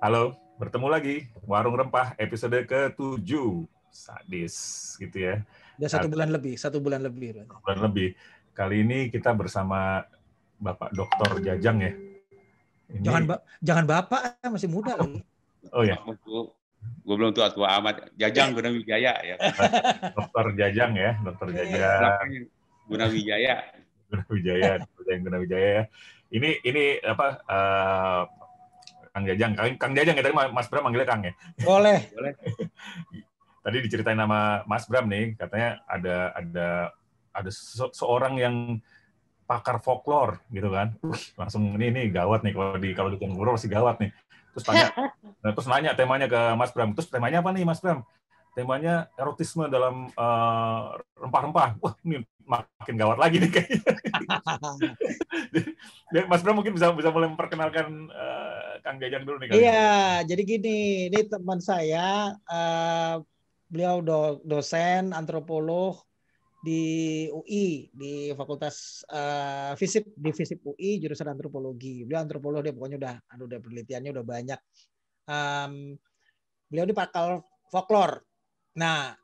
Halo, bertemu lagi Warung Rempah episode ke-7. Sadis gitu ya. Udah satu bulan lebih, satu bulan lebih. Satu bulan lebih. Kali ini kita bersama Bapak Dokter Jajang ya. Ini... Jangan ba jangan Bapak, masih muda oh. lagi. Oh ya. Gue belum tua tua amat. Jajang Guna Wijaya ya. Dokter Jajang ya, Dokter Jajang. Guna Wijaya. Guna Wijaya, Dokter Guna Wijaya ya. Ini ini apa uh, Kang Jajang, Kang, Kang Jajang ya tadi Mas Bram manggilnya Kang ya. Boleh. Boleh. tadi diceritain nama Mas Bram nih, katanya ada ada ada se seorang yang pakar folklore gitu kan. Uh, langsung ini ini gawat nih kalau di kalau di ngobrol masih gawat nih. Terus tanya, terus nanya temanya ke Mas Bram. Terus temanya apa nih Mas Bram? temanya erotisme dalam eh, rempah-rempah. Uh, Wah, ini makin gawat lagi nih kayaknya. Mas Bram mungkin bisa bisa mulai memperkenalkan uh, Kang Jajang dulu nih. Iya, jadi gini, ini teman saya, uh, beliau do, dosen antropolog di UI di Fakultas uh, Fisip di Fisip UI jurusan antropologi. Beliau antropolog dia pokoknya udah udah penelitiannya udah banyak. Um, beliau di pakal folklore Nah,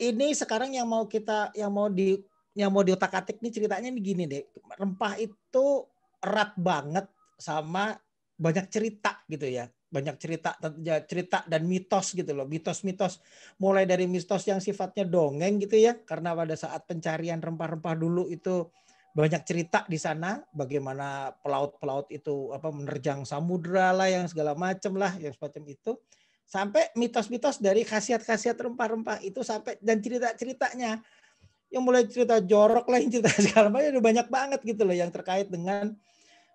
ini sekarang yang mau kita yang mau di yang mau diotak-atik nih ceritanya nih gini deh. Rempah itu erat banget sama banyak cerita gitu ya. Banyak cerita ya, cerita dan mitos gitu loh. Mitos-mitos mulai dari mitos yang sifatnya dongeng gitu ya. Karena pada saat pencarian rempah-rempah dulu itu banyak cerita di sana bagaimana pelaut-pelaut itu apa menerjang samudra lah yang segala macam lah yang semacam itu sampai mitos-mitos dari khasiat-khasiat rempah-rempah itu sampai dan cerita-ceritanya yang mulai cerita jorok lah yang cerita segala macam udah banyak banget gitu loh yang terkait dengan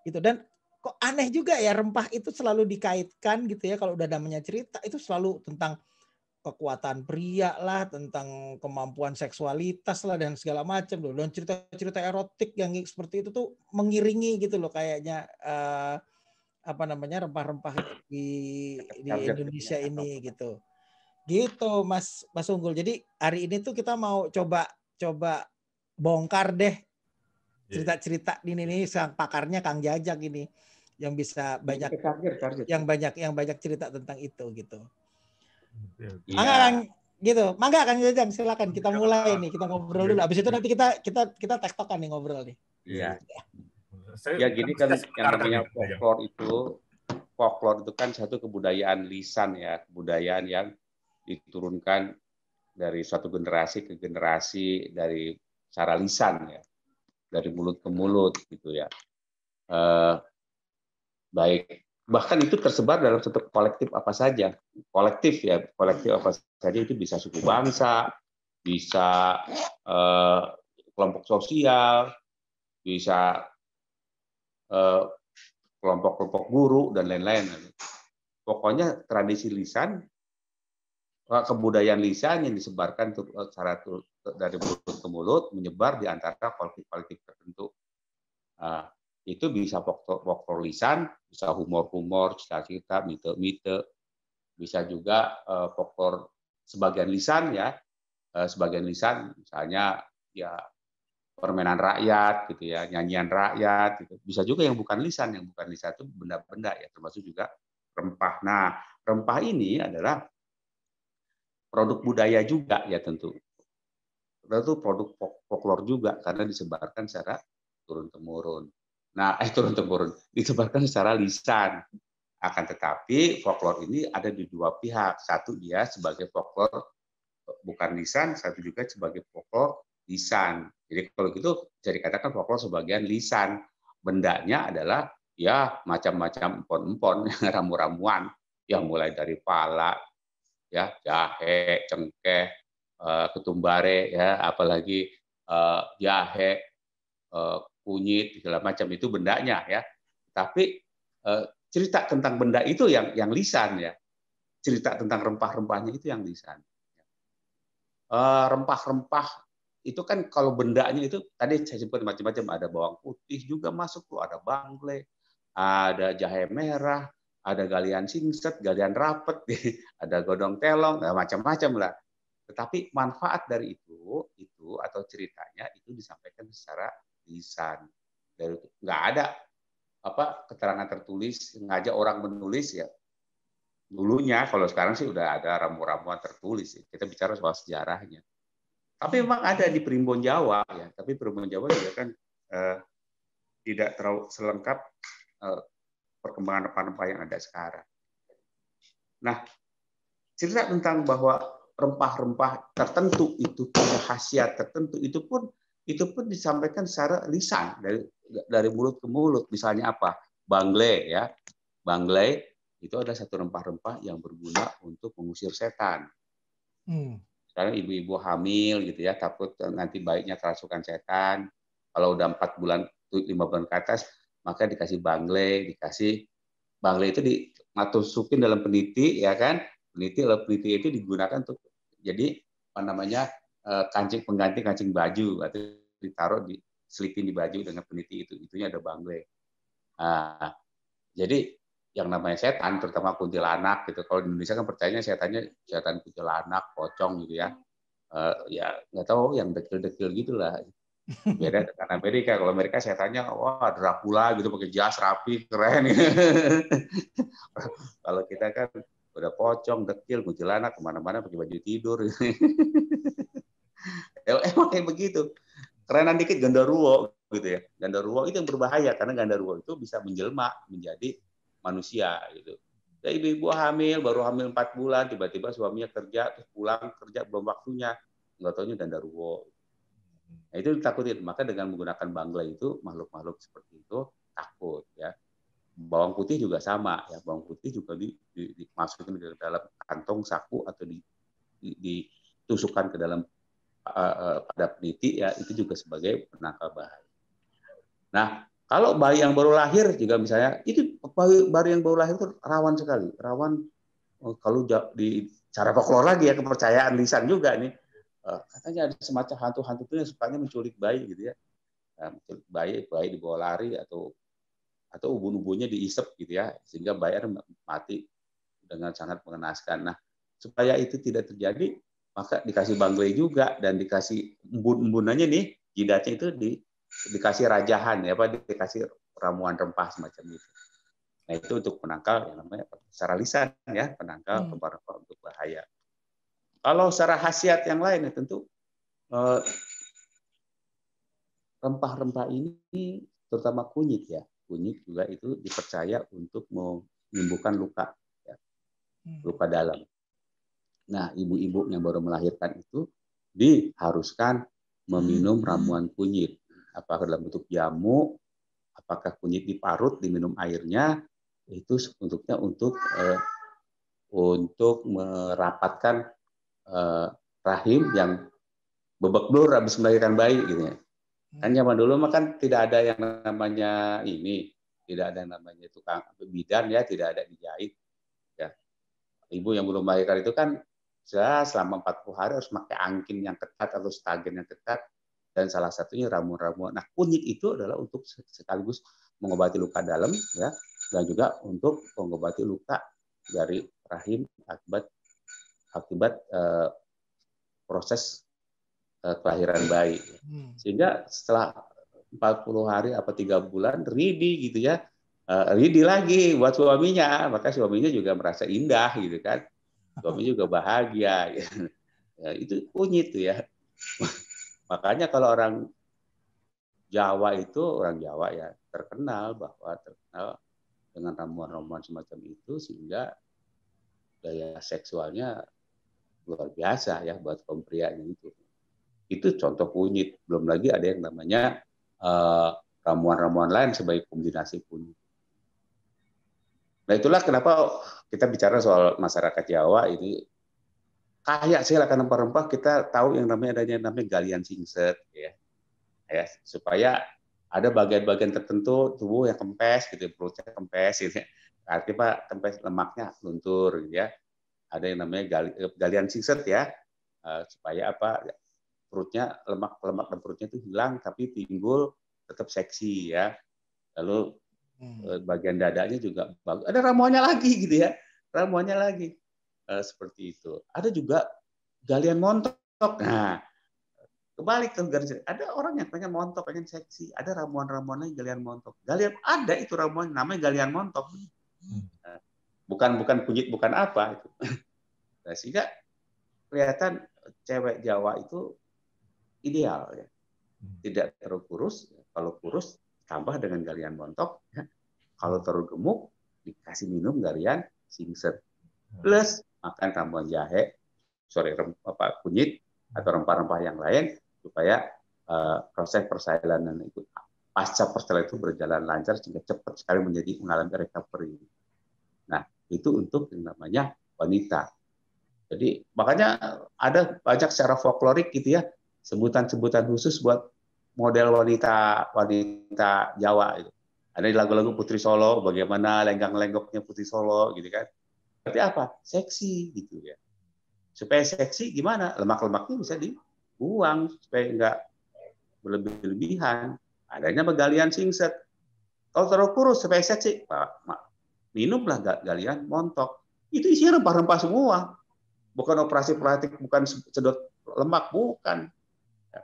itu dan kok aneh juga ya rempah itu selalu dikaitkan gitu ya kalau udah namanya cerita itu selalu tentang kekuatan pria lah tentang kemampuan seksualitas lah dan segala macam loh dan cerita-cerita erotik yang seperti itu tuh mengiringi gitu loh kayaknya uh, apa namanya rempah-rempah di di Indonesia ini gitu. Gitu Mas Mas Unggul. Jadi hari ini tuh kita mau coba coba bongkar deh iya. cerita-cerita ini nih sang pakarnya Kang Jajak ini yang bisa banyak yang banyak yang banyak cerita tentang itu gitu. Ya. Mangga Kang gitu. Mangga Kang Jajak silakan kita mulai nih kita ngobrol dulu. Abis itu nanti kita kita kita tektokan nih ngobrol nih. Iya. Ya ya gini kan yang namanya folklore itu folklore itu kan satu kebudayaan lisan ya, kebudayaan yang diturunkan dari suatu generasi ke generasi dari cara lisan ya, dari mulut ke mulut gitu ya. Eh, baik bahkan itu tersebar dalam satu kolektif apa saja kolektif ya kolektif apa saja itu bisa suku bangsa bisa eh, kelompok sosial bisa Eh, kelompok-kelompok guru dan lain-lain. Pokoknya tradisi lisan, eh, kebudayaan lisan yang disebarkan eh, secara dari mulut ke mulut menyebar di antara kolektif-kolektif tertentu. Itu bisa pokok lisan, bisa humor-humor, cerita-cerita, mite-mite, bisa juga pokok sebagian lisan ya, sebagian lisan misalnya ya permainan rakyat gitu ya, nyanyian rakyat gitu. Bisa juga yang bukan lisan, yang bukan lisan itu benda-benda ya, termasuk juga rempah. Nah, rempah ini adalah produk budaya juga ya tentu. Itu produk folklore juga karena disebarkan secara turun temurun. Nah, eh turun temurun, disebarkan secara lisan. Akan tetapi folklore ini ada di dua pihak. Satu dia sebagai folklore bukan lisan, satu juga sebagai folklore lisan. Jadi kalau gitu bisa dikatakan folklore sebagian lisan. Bendanya adalah ya macam-macam empon-empon, ramu-ramuan yang mulai dari pala, ya jahe, cengkeh, eh, ketumbare, ya apalagi eh, jahe, eh, kunyit segala macam itu bendanya ya. Tapi cerita tentang benda itu yang yang lisan ya. Cerita tentang rempah-rempahnya itu yang lisan. Rempah-rempah itu kan kalau bendanya itu tadi saya sebut macam-macam ada bawang putih juga masuk tuh ada bangle ada jahe merah ada galian singset galian rapet ada godong telong macam-macam lah tetapi manfaat dari itu itu atau ceritanya itu disampaikan secara lisan dari nggak ada apa keterangan tertulis ngajak orang menulis ya. Dulunya kalau sekarang sih udah ada ramu-ramuan tertulis kita bicara soal sejarahnya. Tapi memang ada di Primbon Jawa ya. Tapi Primbon Jawa juga kan eh, tidak terlalu selengkap eh, perkembangan rempah-rempah yang ada sekarang. Nah cerita tentang bahwa rempah-rempah tertentu itu punya khasiat tertentu itu pun itu pun disampaikan secara lisan dari dari mulut ke mulut. Misalnya apa? Bangle ya. Bangle itu ada satu rempah-rempah yang berguna untuk mengusir setan. Hmm. Sekarang ibu-ibu hamil gitu ya, takut nanti baiknya kerasukan setan. Kalau udah empat bulan, lima bulan ke atas, maka dikasih bangle, dikasih bangle itu dimasukin dalam peniti ya kan. Peniti, lalu peniti itu digunakan untuk jadi apa namanya kancing pengganti kancing baju atau ditaruh di selipin di baju dengan peniti itu itunya ada bangle nah, jadi yang namanya setan terutama kuntilanak gitu kalau di Indonesia kan percayanya setannya setan kuntilanak pocong gitu ya. Uh, ya nggak tahu yang dekil-dekil gitulah. Beda dengan Amerika kalau Amerika setannya wah Dracula gitu pakai jas rapi keren. Kalau kita kan udah pocong dekil kuntilanak ke mana-mana pakai baju tidur emang kayak begitu kerenan dikit gandaruwo gitu ya. Gandaruwo itu yang berbahaya karena gandaruwo itu bisa menjelma menjadi manusia gitu. Ya, ibu-ibu hamil baru hamil empat bulan tiba-tiba suaminya kerja terus pulang kerja belum waktunya nggak tahunya gandaruwo. Nah, itu ditakutin. Maka dengan menggunakan bangla itu makhluk-makhluk seperti itu takut ya. Bawang putih juga sama ya. Bawang putih juga di, di, dimasukin ke dalam kantong saku atau di, di, ditusukkan ke dalam uh, pada peniti ya itu juga sebagai penangkal bahaya. Nah, kalau bayi yang baru lahir juga misalnya itu bayi, bayi yang baru lahir itu rawan sekali, rawan oh, kalau di cara folklore lagi ya kepercayaan lisan juga nih uh, katanya ada semacam hantu-hantu itu yang sukanya menculik bayi gitu ya, nah, menculik bayi bayi dibawa lari atau atau ubun-ubunnya diisep gitu ya sehingga bayi mati dengan sangat mengenaskan. Nah supaya itu tidak terjadi maka dikasih bangle juga dan dikasih embun-embunannya nih jidatnya itu di, dikasih rajahan ya apa dikasih ramuan rempah semacam itu. Nah itu untuk penangkal yang namanya secara lisan ya penangkal hmm. untuk bahaya. Kalau secara khasiat yang lain ya tentu eh, rempah-rempah ini terutama kunyit ya kunyit juga itu dipercaya untuk menyembuhkan luka ya, hmm. luka dalam Nah, ibu-ibu yang baru melahirkan itu diharuskan meminum hmm. ramuan kunyit. Apakah dalam bentuk jamu, apakah kunyit diparut, diminum airnya, itu untuknya untuk eh, untuk merapatkan eh, rahim yang bebek blur habis melahirkan bayi gitu ya. Kan hmm. zaman dulu mah kan tidak ada yang namanya ini, tidak ada yang namanya tukang bidan ya, tidak ada dijahit. Ya. Ibu yang belum melahirkan itu kan ya, selama 40 hari harus pakai angkin yang ketat atau stagen yang ketat dan salah satunya ramuan-ramuan. Nah, kunyit itu adalah untuk sekaligus mengobati luka dalam ya dan juga untuk mengobati luka dari rahim akibat akibat uh, proses uh, kelahiran bayi. Hmm. Sehingga setelah 40 hari apa tiga bulan ready gitu ya. Uh, ready lagi buat suaminya, maka suaminya juga merasa indah gitu kan suami juga bahagia ya, itu kunyit tuh ya. Makanya kalau orang Jawa itu orang Jawa ya terkenal bahwa terkenal dengan ramuan-ramuan semacam itu sehingga daya seksualnya luar biasa ya buat kaum prianya itu. Itu contoh kunyit. Belum lagi ada yang namanya ramuan eh, ramuan-ramuan lain sebagai kombinasi kunyit nah itulah kenapa kita bicara soal masyarakat Jawa ini. Kaya sih lah rempah-rempah kita tahu yang namanya adanya namanya galian singset ya. Ya supaya ada bagian-bagian tertentu tubuh yang kempes gitu perutnya kempes gitu. Artinya pak kempes lemaknya luntur ya. Ada yang namanya gali, galian singset ya. Uh, supaya apa? Perutnya lemak lemak dan perutnya itu hilang tapi timbul tetap seksi ya. Lalu hmm. bagian dadanya juga bagus ada ramuannya lagi gitu ya ramuannya lagi uh, seperti itu. Ada juga galian montok. Nah, Kebalik ke garis ada orang yang pengen montok, pengen seksi, ada ramuan-ramuannya galian montok. Galian ada itu ramuan namanya galian montok. Hmm. Bukan bukan kunyit bukan apa itu. Nah, sehingga kelihatan cewek Jawa itu ideal ya. Hmm. Tidak terlalu kurus, kalau kurus tambah dengan galian montok, ya. kalau terlalu gemuk dikasih minum galian singset. Hmm. Plus makan tambahan jahe, sorry apa kunyit atau rempah-rempah yang lain supaya uh, proses persalinan itu pasca persalinan itu berjalan lancar sehingga cepat sekali menjadi mengalami recovery. Nah, itu untuk yang namanya wanita. Jadi makanya ada banyak secara folklorik gitu ya sebutan-sebutan khusus buat model wanita wanita Jawa itu. Ada di lagu-lagu Putri Solo, bagaimana lenggang-lenggoknya Putri Solo, gitu kan. Berarti apa? Seksi, gitu ya. Supaya seksi gimana? Lemak-lemaknya bisa di buang supaya enggak berlebih-lebihan. Adanya galian singset. Kalau terlalu kurus supaya seksi, minumlah galian montok. Itu isinya rempah-rempah semua. Bukan operasi plastik, bukan sedot lemak, bukan. Ya.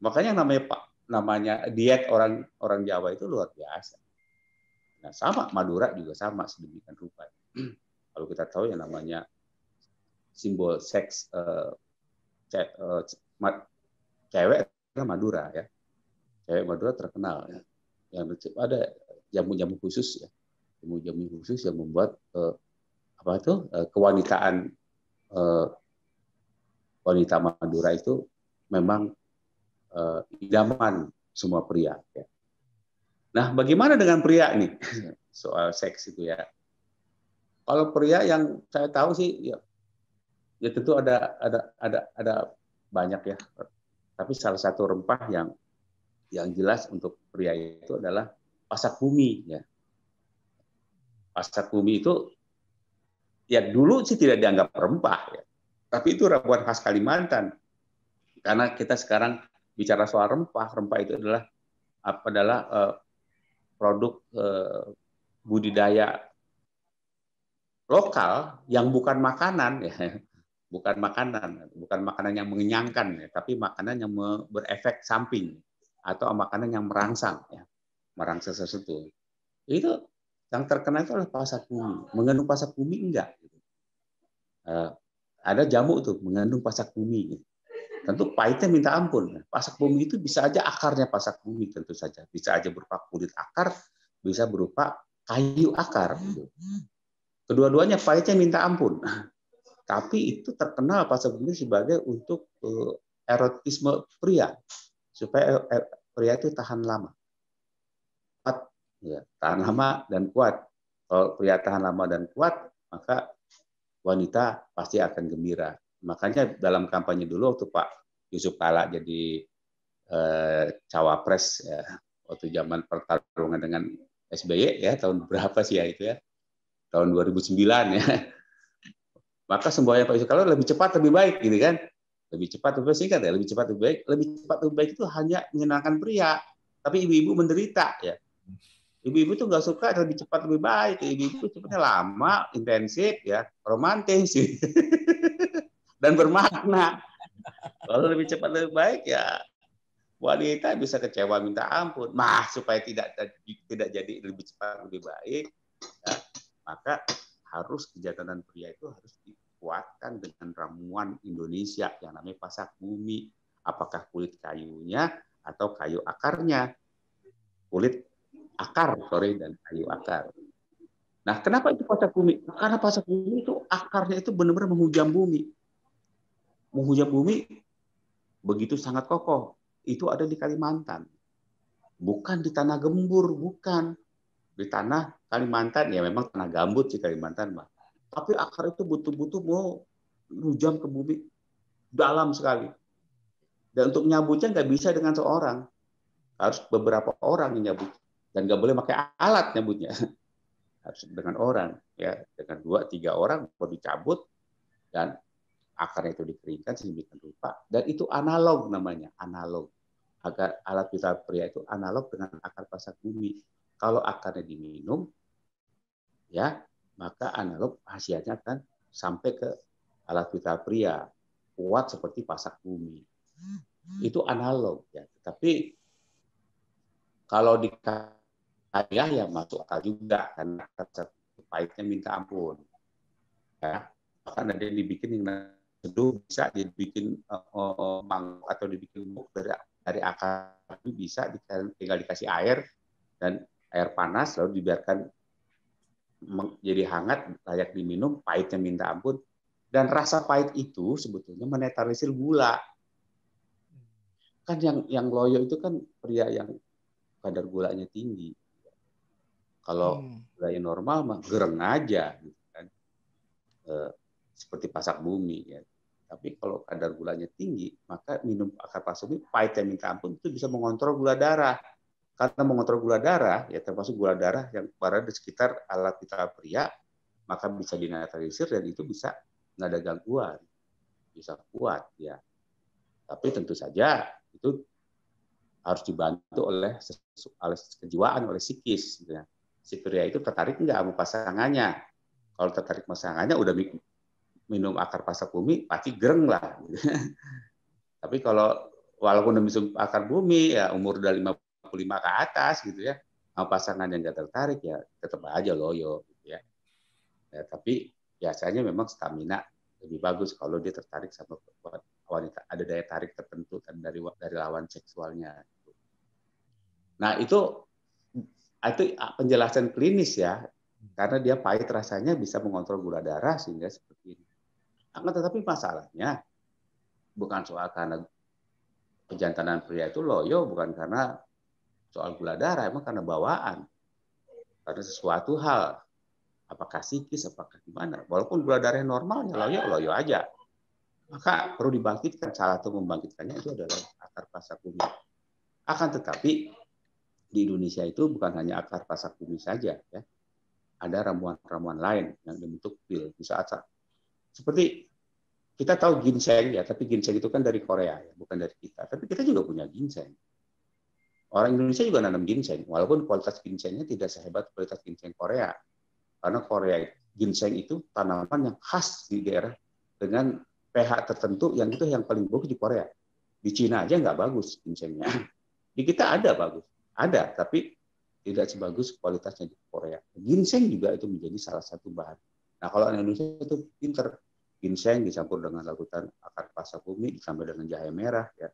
Makanya namanya Pak namanya diet orang orang Jawa itu luar biasa. Nah, sama Madura juga sama sedemikian rupa. Kalau kita tahu yang namanya simbol seks uh, cewek adalah Madura ya. Cewek Madura terkenal ya. Yang ada jamu-jamu khusus ya. Jamu-jamu khusus yang membuat uh, apa itu uh, kewanitaan uh, wanita Madura itu memang uh, idaman semua pria ya. Nah, bagaimana dengan pria nih soal seks itu ya? Kalau pria yang saya tahu sih ya, ya tentu ada ada ada ada banyak ya. Tapi salah satu rempah yang yang jelas untuk pria itu adalah pasak bumi ya. Pasak bumi itu ya dulu sih tidak dianggap rempah ya. Tapi itu ramuan khas Kalimantan. Karena kita sekarang bicara soal rempah, rempah itu adalah adalah uh, produk uh, budidaya lokal yang bukan makanan ya bukan makanan, bukan makanan yang mengenyangkan, ya, tapi makanan yang berefek samping atau makanan yang merangsang, ya, merangsang sesuatu. Itu yang terkena itu adalah pasak bumi. Mengandung pasak bumi enggak? Uh, ada jamu tuh mengandung pasak bumi. Gitu. Tentu pahitnya minta ampun. Pasak bumi itu bisa aja akarnya pasak bumi tentu saja. Bisa aja berupa kulit akar, bisa berupa kayu akar. Gitu. Kedua-duanya pahitnya minta ampun. Tapi itu terkenal pasal ini sebagai untuk uh, erotisme pria supaya er, pria itu tahan lama. Kuat, ya, tahan lama dan kuat. Kalau pria tahan lama dan kuat, maka wanita pasti akan gembira. Makanya dalam kampanye dulu waktu Pak Yusuf Kala jadi eh, cawapres ya, waktu zaman pertarungan dengan SBY ya tahun berapa sih ya itu ya? Tahun 2009 ya. Maka semboyan Pak Yusuf Kala lebih cepat lebih baik gitu kan? Lebih cepat lebih singkat ya lebih cepat lebih baik. Lebih cepat lebih baik itu hanya menyenangkan pria tapi ibu-ibu menderita ya. Ibu-ibu tuh nggak suka lebih cepat lebih baik. Ibu-ibu cepatnya lama intensif ya romantis dan bermakna kalau lebih cepat lebih baik ya wanita bisa kecewa minta ampun mah supaya tidak tidak jadi lebih cepat lebih baik ya, maka harus kejahatan pria itu harus dikuatkan dengan ramuan Indonesia yang namanya pasak bumi. Apakah kulit kayunya atau kayu akarnya? Kulit akar, sorry, dan kayu akar. Nah, kenapa itu pasak bumi? Karena pasak bumi itu akarnya itu benar-benar menghujam bumi. Menghujam bumi begitu sangat kokoh. Itu ada di Kalimantan. Bukan di tanah gembur, bukan. Di tanah Kalimantan, ya memang tanah gambut sih Kalimantan, Mbak tapi akar itu butuh-butuh mau hujam ke bumi dalam sekali. Dan untuk nyabutnya nggak bisa dengan seorang, harus beberapa orang yang nyabut dan nggak boleh pakai alat nyabutnya, harus dengan orang ya dengan dua tiga orang baru dicabut dan akarnya itu dikeringkan sedemikian rupa dan itu analog namanya analog agar alat vital pria itu analog dengan akar pasak bumi kalau akarnya diminum ya maka analog hasilnya akan sampai ke alat vital pria kuat seperti pasak bumi. itu analog ya. Tapi kalau di kaya ya masuk akal juga karena pahitnya minta ampun. Ya, bahkan ada yang dibikin yang seduh bisa dibikin uh, mang atau dibikin buk dari dari akar. Itu bisa tinggal dikasih air dan air panas lalu dibiarkan jadi hangat layak diminum pahitnya minta ampun. Dan rasa pahit itu sebetulnya menetralisir gula. Kan yang yang loyo itu kan pria yang kadar gulanya tinggi. Kalau hmm. gulanya normal mah gereng aja gitu kan. E, seperti pasak bumi ya tapi kalau kadar gulanya tinggi, maka minum akar pasumi pahit yang minta ampun itu bisa mengontrol gula darah. Karena mengontrol gula darah, ya termasuk gula darah yang berada di sekitar alat vital pria, maka bisa dinetralisir dan itu bisa nggak ada gangguan, bisa kuat ya. Tapi tentu saja itu harus dibantu oleh oleh kejiwaan, oleh psikis. Ya. Si pria itu tertarik nggak sama pasangannya. Kalau tertarik pasangannya udah minum akar pasak bumi pasti gereng lah. Tapi kalau walaupun minum akar bumi ya umur udah 55 ke atas gitu ya, sama pasangan yang nggak tertarik ya tetap aja loyo gitu ya. ya. Tapi biasanya memang stamina lebih bagus kalau dia tertarik sama wanita ada daya tarik tertentu dari dari lawan seksualnya. Nah itu itu penjelasan klinis ya karena dia pahit rasanya bisa mengontrol gula darah sehingga seperti ini. Akan tetapi masalahnya bukan soal karena kejantanan pria itu loyo, bukan karena soal gula darah, emang karena bawaan. Karena sesuatu hal, apakah psikis, apakah gimana. Walaupun gula darahnya normal, ya loyo, loyo aja. Maka perlu dibangkitkan, salah satu membangkitkannya itu adalah akar pasak bumi. Akan tetapi di Indonesia itu bukan hanya akar pasak bumi saja, ya. Ada ramuan-ramuan lain yang dibentuk pil. Di saat seperti kita tahu ginseng ya, tapi ginseng itu kan dari Korea ya, bukan dari kita. Tapi kita juga punya ginseng. Orang Indonesia juga nanam ginseng, walaupun kualitas ginsengnya tidak sehebat kualitas ginseng Korea. Karena Korea ginseng itu tanaman yang khas di daerah dengan pH tertentu yang itu yang paling bagus di Korea. Di Cina aja nggak bagus ginsengnya. Di kita ada bagus, ada, tapi tidak sebagus kualitasnya di Korea. Ginseng juga itu menjadi salah satu bahan. Nah kalau Indonesia itu pinter, ginseng dicampur dengan larutan akar pasak bumi ditambah dengan jahe merah ya.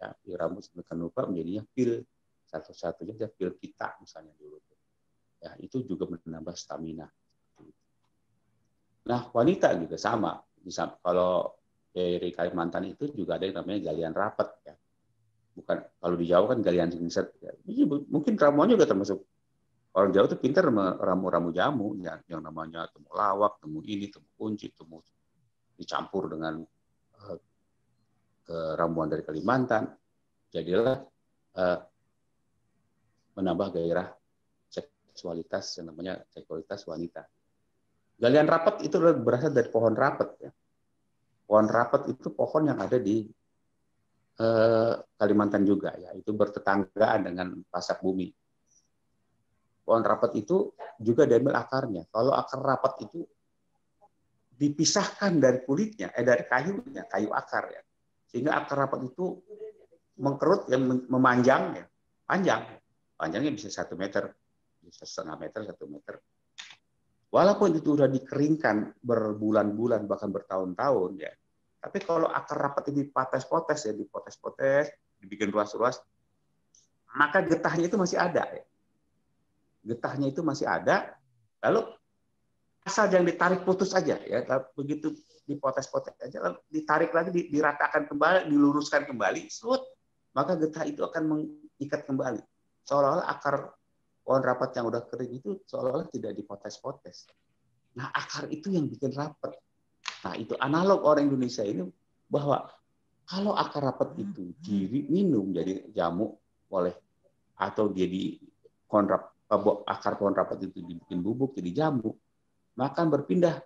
Ya di rambut sedemikian lupa menjadinya pil. Satu-satunya aja pil kita misalnya dulu ya itu juga menambah stamina. Nah wanita juga sama. Bisa kalau dari Kalimantan itu juga ada yang namanya galian rapat ya. Bukan kalau di Jawa kan galian singset ya. mungkin ramuannya juga termasuk orang Jawa itu pintar ramu-ramu jamu ya, yang namanya temu lawak, temu ini, temu kunci, temu dicampur dengan uh, ke ramuan dari Kalimantan. Jadilah uh, menambah gairah seksualitas yang namanya seksualitas wanita. Galian rapat itu berasal dari pohon rapat ya. Pohon rapat itu pohon yang ada di uh, Kalimantan juga ya, itu bertetanggaan dengan pasak bumi pohon rapat itu juga diambil akarnya. Kalau akar rapat itu dipisahkan dari kulitnya, eh dari kayunya, kayu akar ya. Sehingga akar rapat itu mengkerut yang memanjang ya, panjang. Panjangnya bisa satu meter, bisa setengah meter, satu meter. Walaupun itu sudah dikeringkan berbulan-bulan bahkan bertahun-tahun ya, tapi kalau akar rapat ini potes-potes ya, dipotes-potes, dibikin ruas-ruas, maka getahnya itu masih ada ya getahnya itu masih ada, lalu asal yang ditarik putus aja ya, begitu dipotes-potes aja, lalu ditarik lagi, diratakan kembali, diluruskan kembali, slut, maka getah itu akan mengikat kembali. Seolah-olah akar pohon rapat yang udah kering itu seolah-olah tidak dipotes-potes. Nah, akar itu yang bikin rapat. Nah, itu analog orang Indonesia ini bahwa kalau akar rapat itu diminum jadi jamu oleh atau dia di kontrap akar pohon rapat itu dibikin bubuk jadi jambu, maka berpindah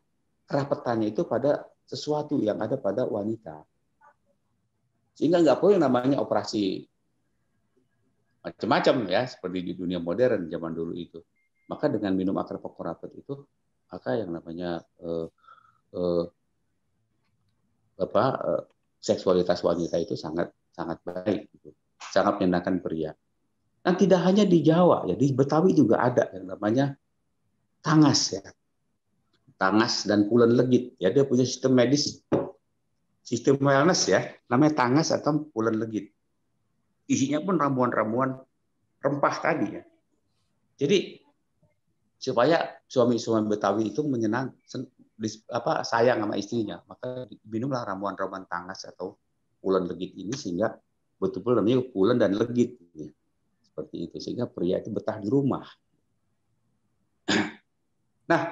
kerapetannya itu pada sesuatu yang ada pada wanita. Sehingga nggak perlu yang namanya operasi macam-macam ya, seperti di dunia modern zaman dulu itu. Maka dengan minum akar pokok rapat itu, maka yang namanya eh, eh, apa, eh, seksualitas wanita itu sangat sangat baik, gitu. sangat menyenangkan pria. Dan tidak hanya di Jawa, ya di Betawi juga ada yang namanya tangas ya, tangas dan pulen legit. Ya dia punya sistem medis, sistem wellness ya, namanya tangas atau pulen legit. Isinya pun ramuan-ramuan rempah tadi ya. Jadi supaya suami-suami Betawi itu menyenang apa sayang sama istrinya, maka minumlah ramuan-ramuan tangas atau pulen legit ini sehingga betul-betul namanya pulen dan legit ya. Seperti itu sehingga pria itu betah di rumah. Nah,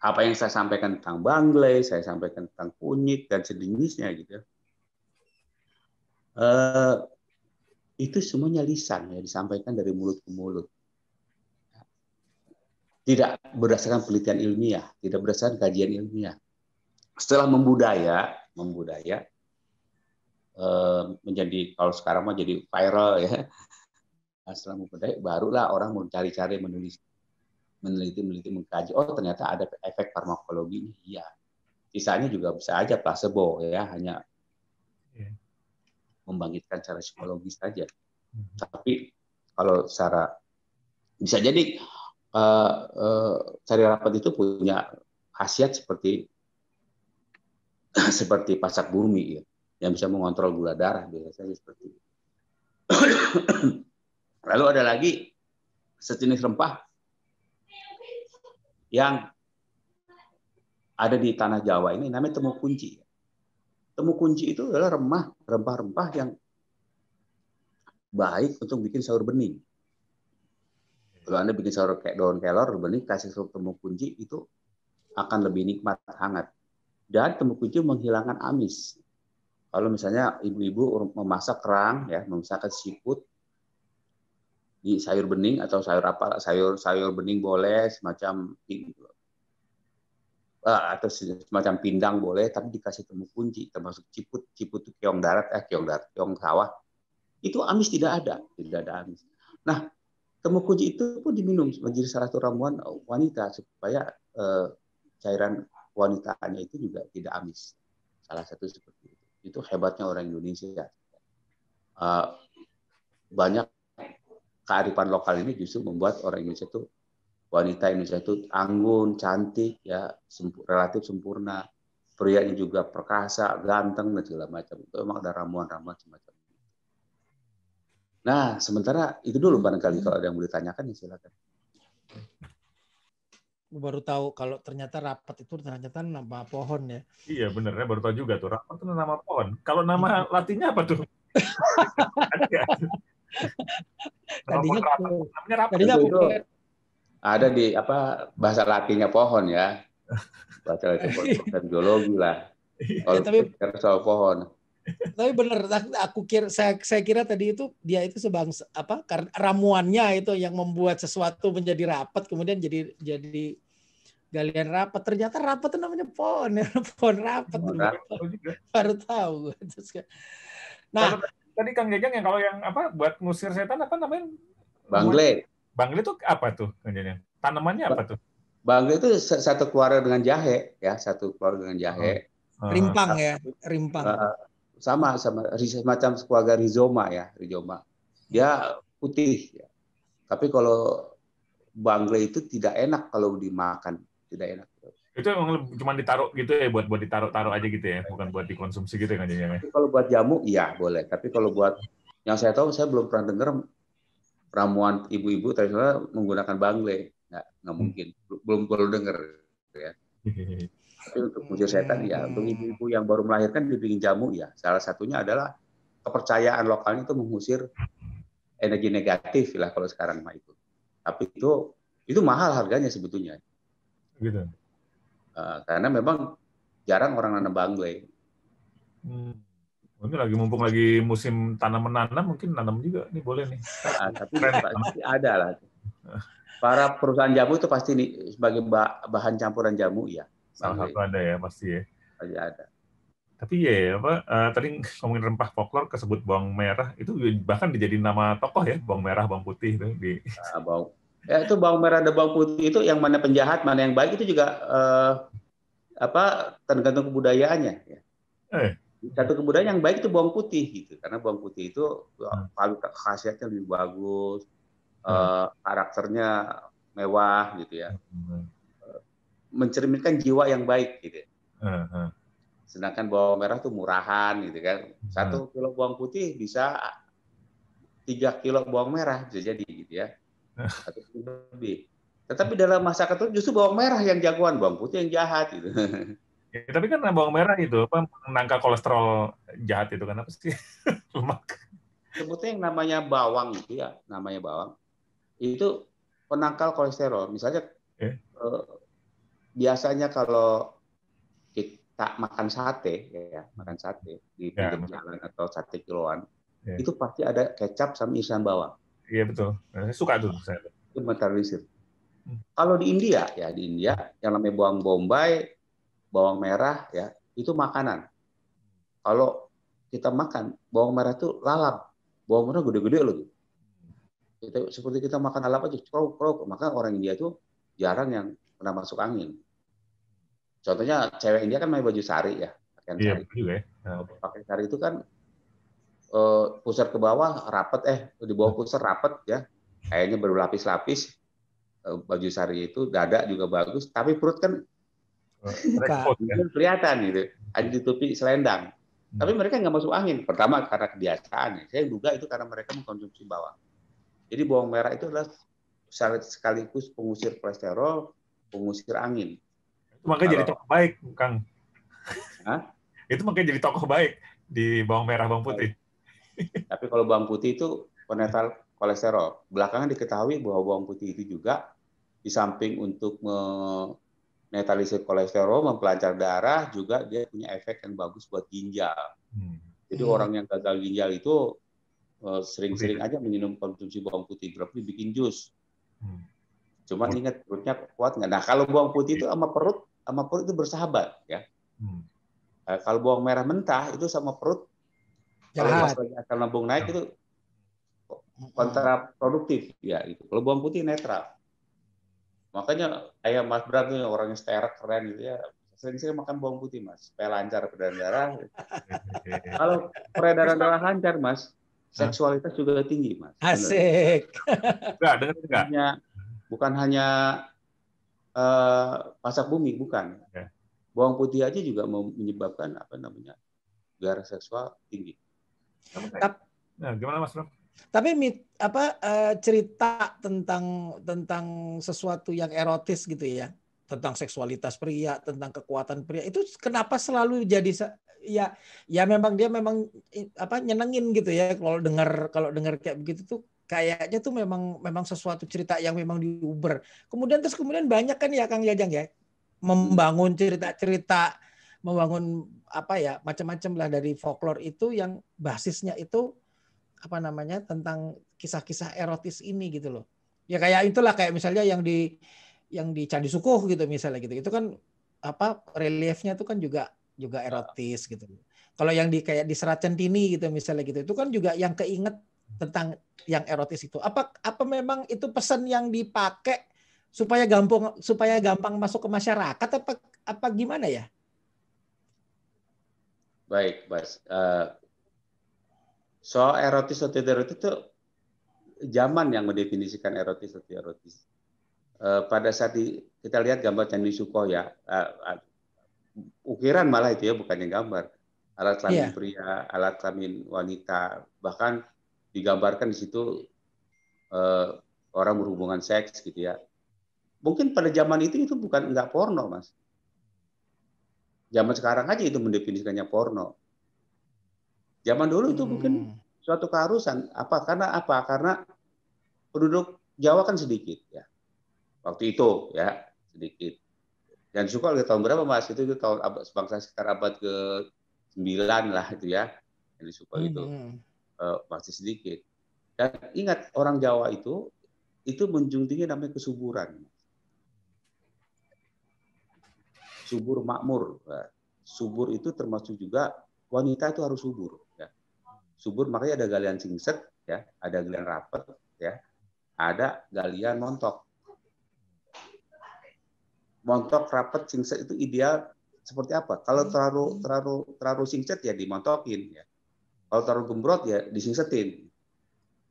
apa yang saya sampaikan tentang bangle, saya sampaikan tentang kunyit dan sejenisnya gitu. Uh, itu semuanya lisan ya disampaikan dari mulut ke mulut. Tidak berdasarkan penelitian ilmiah, tidak berdasarkan kajian ilmiah. Setelah membudaya, membudaya uh, menjadi kalau sekarang mah jadi viral ya. Setelah membudaya, barulah orang mau cari-cari menulis meneliti meneliti mengkaji oh ternyata ada efek farmakologi iya sisanya juga bisa aja placebo ya hanya yeah. membangkitkan secara psikologis saja hmm. tapi kalau secara bisa jadi uh, uh, cari rapat itu punya khasiat seperti seperti pasak bumi ya yang bisa mengontrol gula darah biasanya seperti itu. Lalu ada lagi sejenis rempah yang ada di tanah Jawa ini namanya temu kunci. Temu kunci itu adalah remah, rempah-rempah yang baik untuk bikin sayur bening. Kalau Anda bikin sayur kayak daun kelor bening, kasih sup temu kunci itu akan lebih nikmat, hangat. Dan temu kunci menghilangkan amis. Kalau misalnya ibu-ibu memasak kerang, ya, memasakkan siput, di sayur bening atau sayur apa sayur sayur bening boleh semacam uh, atau semacam pindang boleh tapi dikasih temu kunci termasuk ciput ciput itu keong darat eh keong darat keong sawah. Itu amis tidak ada tidak ada amis. Nah temu kunci itu pun diminum menjadi salah satu ramuan wanita supaya uh, cairan wanitanya itu juga tidak amis. Salah satu seperti itu. Itu hebatnya orang Indonesia. Uh, banyak kearifan lokal ini justru membuat orang Indonesia itu wanita Indonesia itu anggun, cantik, ya sempur, relatif sempurna, prianya juga perkasa, ganteng dan segala macam. Itu memang ada ramuan-ramuan semacam itu. Nah, sementara itu dulu barangkali kalau ada yang mau ditanyakan ya silakan. Baru tahu kalau ternyata rapat itu ternyata nama pohon ya. Iya bener ya baru tahu juga tuh rapat itu nama pohon. Kalau nama latinnya apa tuh? tadinya tadinya itu, ada di apa bahasa latinnya pohon ya. Bahasa latin dan biologi lah. Kalau ya, tapi soal pohon. Tapi benar aku kira saya saya kira tadi itu dia itu sebangsa apa karena ramuannya itu yang membuat sesuatu menjadi rapat kemudian jadi jadi galian rapat. Ternyata rapat itu namanya pohon ya pohon rapat, baru tahu. Nah tadi Kang Jajang yang kalau yang apa buat ngusir setan apa namanya? Bangle. Bangle itu apa tuh Kang Jajang? Tanamannya apa tuh? Bangle itu satu keluarga dengan jahe ya, satu keluarga dengan jahe. Oh. Rimpang ya, rimpang. Uh, sama sama semacam keluarga rizoma ya, rizoma. Dia putih ya. Tapi kalau bangle itu tidak enak kalau dimakan, tidak enak itu emang cuma ditaruh gitu ya buat buat ditaruh-taruh aja gitu ya, bukan buat dikonsumsi gitu kan ya. Kalau buat jamu iya boleh, tapi kalau buat yang saya tahu saya belum pernah dengar ramuan ibu-ibu tradisional menggunakan bangle. Nggak, nggak hmm. mungkin. Belum perlu dengar ya. Tapi untuk musir setan ya, untuk ibu-ibu yang baru melahirkan dibikin jamu ya. Salah satunya adalah kepercayaan lokalnya itu mengusir energi negatif lah kalau sekarang mah itu. Tapi itu itu mahal harganya sebetulnya. Gitu. Eh, karena memang jarang orang nanam bangle. Hmm. Ini lagi mumpung lagi musim tanam menanam, mungkin nanam juga nih boleh nih. Nah, tapi pasti ada lah. Para perusahaan jamu itu pasti nih sebagai bahan campuran jamu ya. Salah satu ada ya pasti ya. Pasti ada. Tapi ya apa uh, tadi ngomongin rempah folklor kesebut bawang merah itu bahkan dijadiin nama tokoh ya bawang merah bawang putih itu di. Nah, bawang Ya, itu bawang merah dan bawang putih itu yang mana penjahat, mana yang baik itu juga eh, apa tergantung kebudayaannya. Ya. Eh, Satu kebudayaan yang baik itu bawang putih gitu, karena bawang putih itu hmm. khasiatnya lebih bagus, hmm. uh, karakternya mewah gitu ya, hmm. mencerminkan jiwa yang baik gitu. Hmm. hmm. Sedangkan bawang merah tuh murahan gitu kan, satu kilo bawang putih bisa tiga kilo bawang merah bisa jadi gitu ya, satu lebih. Tetapi dalam masyarakat itu justru bawang merah yang jagoan, bawang putih yang jahat gitu. Ya, tapi kan bawang merah itu apa menangkal kolesterol jahat itu kan apa sih lemak. Sebutnya yang namanya bawang itu ya, namanya bawang itu penangkal kolesterol. Misalnya eh? Eh, biasanya kalau kita makan sate ya, makan sate di ya, pinggir ya, jalan atau sate kiloan, ya. itu pasti ada kecap sama isian bawang. Iya betul. Saya suka tuh saya. Itu mentalisir. Hmm. Kalau di India ya di India yang namanya bawang bombay bawang merah ya itu makanan. Kalau kita makan bawang merah itu lalap, bawang merah gede-gede loh. Kita, seperti kita makan lalap aja, krok krok. Maka orang India itu jarang yang pernah masuk angin. Contohnya cewek India kan pakai baju sari ya, pakaian iya, sari. Juga ya. Pakai sari itu kan uh, pusar ke bawah rapet eh di bawah pusar rapet ya, kayaknya berlapis-lapis. Uh, baju sari itu dada juga bagus, tapi perut kan Ya. kelihatan gitu, ada ditutupi selendang. Hmm. Tapi mereka nggak masuk angin. Pertama karena kebiasaan. Saya duga itu karena mereka mengkonsumsi bawang. Jadi bawang merah itu adalah sekaligus pengusir kolesterol, pengusir angin. Itu makanya Kalau, jadi tokoh baik, Kang. Hah? Itu makanya jadi tokoh baik di bawang merah, bawang putih. Tapi kalau bawang putih itu penetal kolesterol. Belakangan diketahui bahwa bawang putih itu juga di samping untuk netralisir kolesterol, mempelancar darah, juga dia punya efek yang bagus buat ginjal. Hmm. Jadi hmm. orang yang gagal ginjal itu eh, sering-sering aja minum konsumsi bawang putih, berarti bikin jus. Hmm. Cuman hmm. ingat perutnya kuat nggak? Nah kalau bawang putih itu sama perut, sama perut itu bersahabat ya. Hmm. Nah, kalau bawang merah mentah itu sama perut, Jahat. kalau asam lambung naik itu kontraproduktif ya itu. Kalau bawang putih netral. Makanya kayak Mas Bram tuh orangnya sterek keren gitu ya. Sering-sering makan bawang putih Mas, supaya lancar peredaran darah. Kalau peredaran darah lancar Mas, seksualitas juga tinggi Mas. Asik. Enggak, dengar enggak? Hanya, bukan hanya uh, pasak bumi, bukan. Bawang putih aja juga menyebabkan apa namanya gairah seksual tinggi. Nah, gimana Mas Bram? Tapi mit, apa uh, cerita tentang tentang sesuatu yang erotis gitu ya, tentang seksualitas pria, tentang kekuatan pria itu kenapa selalu jadi ya ya memang dia memang apa nyenengin gitu ya kalau dengar kalau dengar kayak begitu tuh kayaknya tuh memang memang sesuatu cerita yang memang diuber. Kemudian terus kemudian banyak kan ya Kang Jajang ya membangun cerita-cerita membangun apa ya macam-macam lah dari folklore itu yang basisnya itu apa namanya tentang kisah-kisah erotis ini gitu loh. Ya kayak itulah kayak misalnya yang di yang di Candi Sukuh gitu misalnya gitu. Itu kan apa reliefnya itu kan juga juga erotis gitu. Kalau yang di kayak di Serat Centini gitu misalnya gitu, itu kan juga yang keinget tentang yang erotis itu. Apa apa memang itu pesan yang dipakai supaya gampang supaya gampang masuk ke masyarakat apa apa gimana ya? Baik, Mas. Uh, soal erotis atau tidak erotis itu zaman yang mendefinisikan erotis atau tidak erotis. Uh, pada saat di, kita lihat gambar Candi Suko ya, uh, uh, ukiran malah itu ya, bukannya gambar. Alat kelamin yeah. pria, alat kelamin wanita, bahkan digambarkan di situ uh, orang berhubungan seks gitu ya. Mungkin pada zaman itu itu bukan enggak porno, Mas. Zaman sekarang aja itu mendefinisikannya porno. Zaman dulu itu hmm. mungkin suatu keharusan. Apa? Karena apa? Karena penduduk Jawa kan sedikit ya. Waktu itu ya sedikit. Dan suka oleh tahun berapa Mas? Itu, itu tahun abad bangsa sekitar abad ke 9 lah itu ya. Yang suka itu uh, masih sedikit. Dan ingat orang Jawa itu itu menjunjung tinggi namanya kesuburan. Subur makmur. Subur itu termasuk juga wanita itu harus subur subur makanya ada galian singset ya, ada galian rapet ya, ada galian montok. Montok rapet singset itu ideal seperti apa? Kalau terlalu terlalu terlalu singset ya dimontokin ya. Kalau terlalu gembrot ya disingsetin.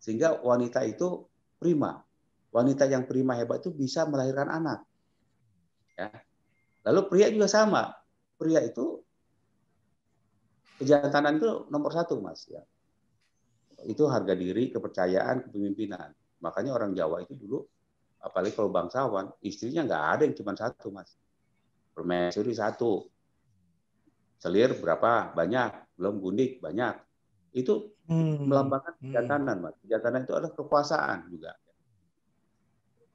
Sehingga wanita itu prima. Wanita yang prima hebat itu bisa melahirkan anak. Ya. Lalu pria juga sama. Pria itu kejantanan itu nomor satu mas ya. Itu harga diri, kepercayaan, kepemimpinan. Makanya orang Jawa itu dulu, apalagi kalau bangsawan, istrinya nggak ada yang cuma satu mas. Permaisuri satu, selir berapa banyak, belum gundik banyak. Itu hmm. melambangkan hmm. kejantanan mas. Kejantanan itu adalah kekuasaan juga.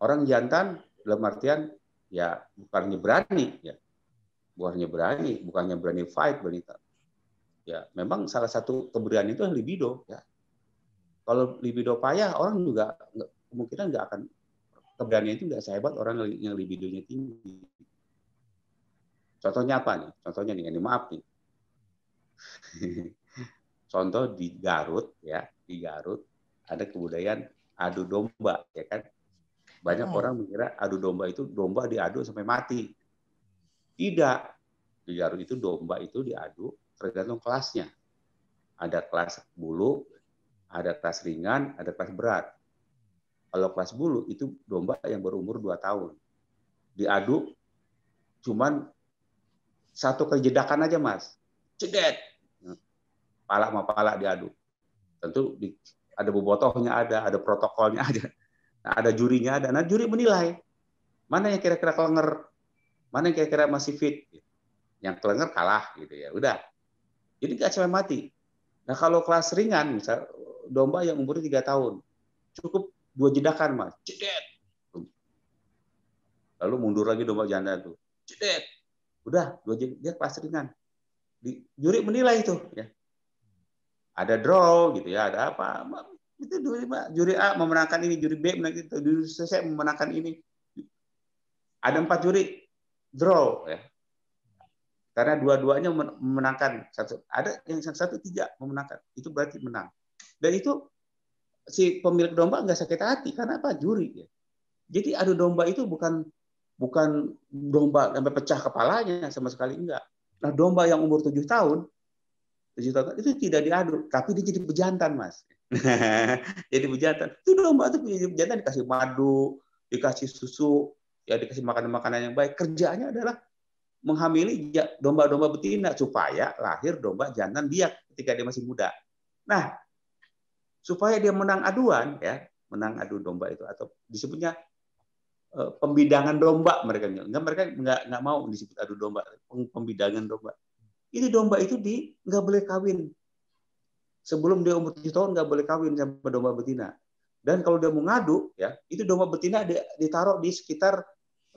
Orang jantan dalam artian ya bukannya berani ya. Bukannya berani bukannya berani fight berani ya memang salah satu keberanian itu libido ya. Kalau libido payah orang juga kemungkinan nggak akan keberanian itu nggak sehebat orang yang libidonya tinggi. Contohnya apa nih contohnya nih ini maaf nih. Contoh di Garut ya di Garut ada kebudayaan adu domba ya kan banyak oh. orang mengira adu domba itu domba diadu sampai mati tidak di Garut itu domba itu diadu tergantung kelasnya. Ada kelas bulu, ada kelas ringan, ada kelas berat. Kalau kelas bulu itu domba yang berumur 2 tahun. Diadu cuman satu kejedakan aja, Mas. Cedet. Pala sama pala diadu. Tentu di, ada bobotohnya ada, ada protokolnya ada. Nah, ada jurinya ada. Nah, juri menilai mana yang kira-kira kelenger, mana yang kira-kira masih fit. Yang kelenger kalah gitu ya. Udah, jadi nggak sampai mati. Nah kalau kelas ringan, misal domba yang umurnya tiga tahun, cukup dua jedakan mas, cedet. Lalu mundur lagi domba janda tuh, cedet. Udah dua jedakan, dia kelas ringan. Di, juri menilai itu, ya. Ada draw gitu ya, ada apa? Itu juri, juri A memenangkan ini, juri B memenangkan itu, juri C memenangkan ini. Ada empat juri. Draw ya. Karena dua-duanya memenangkan. Satu ada yang satu tidak memenangkan. Itu berarti menang. Dan itu si pemilik domba nggak sakit hati. Karena apa? Juri ya. Jadi adu domba itu bukan bukan domba sampai pecah kepalanya sama sekali enggak. Nah domba yang umur tujuh tahun tujuh tahun itu tidak diadu. Tapi dia jadi pejantan mas jadi pejantan itu domba itu jadi pejantan dikasih madu dikasih susu ya dikasih makanan makanan yang baik kerjanya adalah menghamili domba-domba betina supaya lahir domba jantan biak ketika dia masih muda. Nah, supaya dia menang aduan ya, menang adu domba itu atau disebutnya uh, pembidangan domba mereka enggak mereka nggak nggak mau disebut adu domba, pembidangan domba. Ini domba itu di nggak boleh kawin. Sebelum dia umur 7 tahun nggak boleh kawin sama domba betina. Dan kalau dia mau ngadu ya, itu domba betina ditaruh di sekitar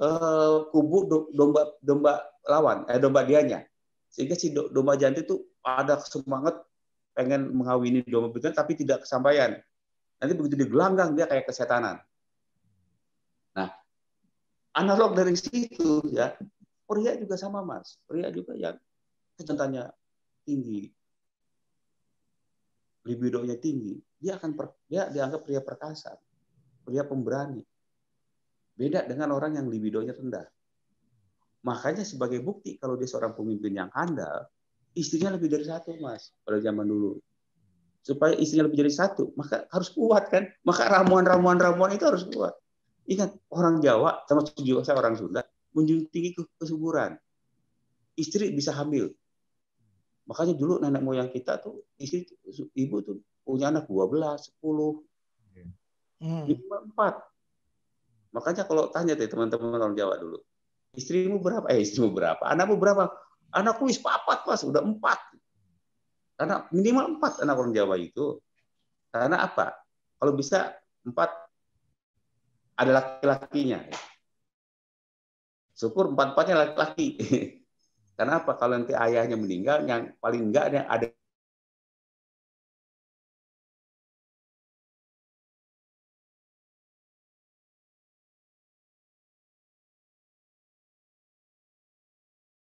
uh, kubu domba domba lawan, eh domba dianya. Sehingga si domba jantan itu ada semangat pengen mengawini domba betina tapi tidak kesampaian. Nanti begitu digelanggang dia kayak kesetanan. Nah, analog dari situ ya, pria juga sama mas. Pria juga yang kejantannya tinggi, libidonya tinggi, dia akan per, dia dianggap pria perkasa, pria pemberani. Beda dengan orang yang libidonya rendah. Makanya sebagai bukti kalau dia seorang pemimpin yang handal, istrinya lebih dari satu, Mas, pada zaman dulu. Supaya istrinya lebih dari satu, maka harus kuat kan? Maka ramuan-ramuan-ramuan itu harus kuat. Ingat, orang Jawa, sama juga saya orang Sunda, menjunjung tinggi kesuburan. Istri bisa hamil. Makanya dulu nenek moyang kita tuh, istri, ibu tuh punya anak 12, 10, hmm. 4. Makanya kalau tanya tuh teman-teman orang Jawa dulu, Istrimu berapa? Eh, istrimu berapa? Anakmu berapa? Anakku wis papat, Mas, udah empat. Karena minimal empat anak orang Jawa itu. Karena apa? Kalau bisa empat ada laki-lakinya. Syukur empat-empatnya laki-laki. Karena apa? Kalau nanti ayahnya meninggal, yang paling enggak ada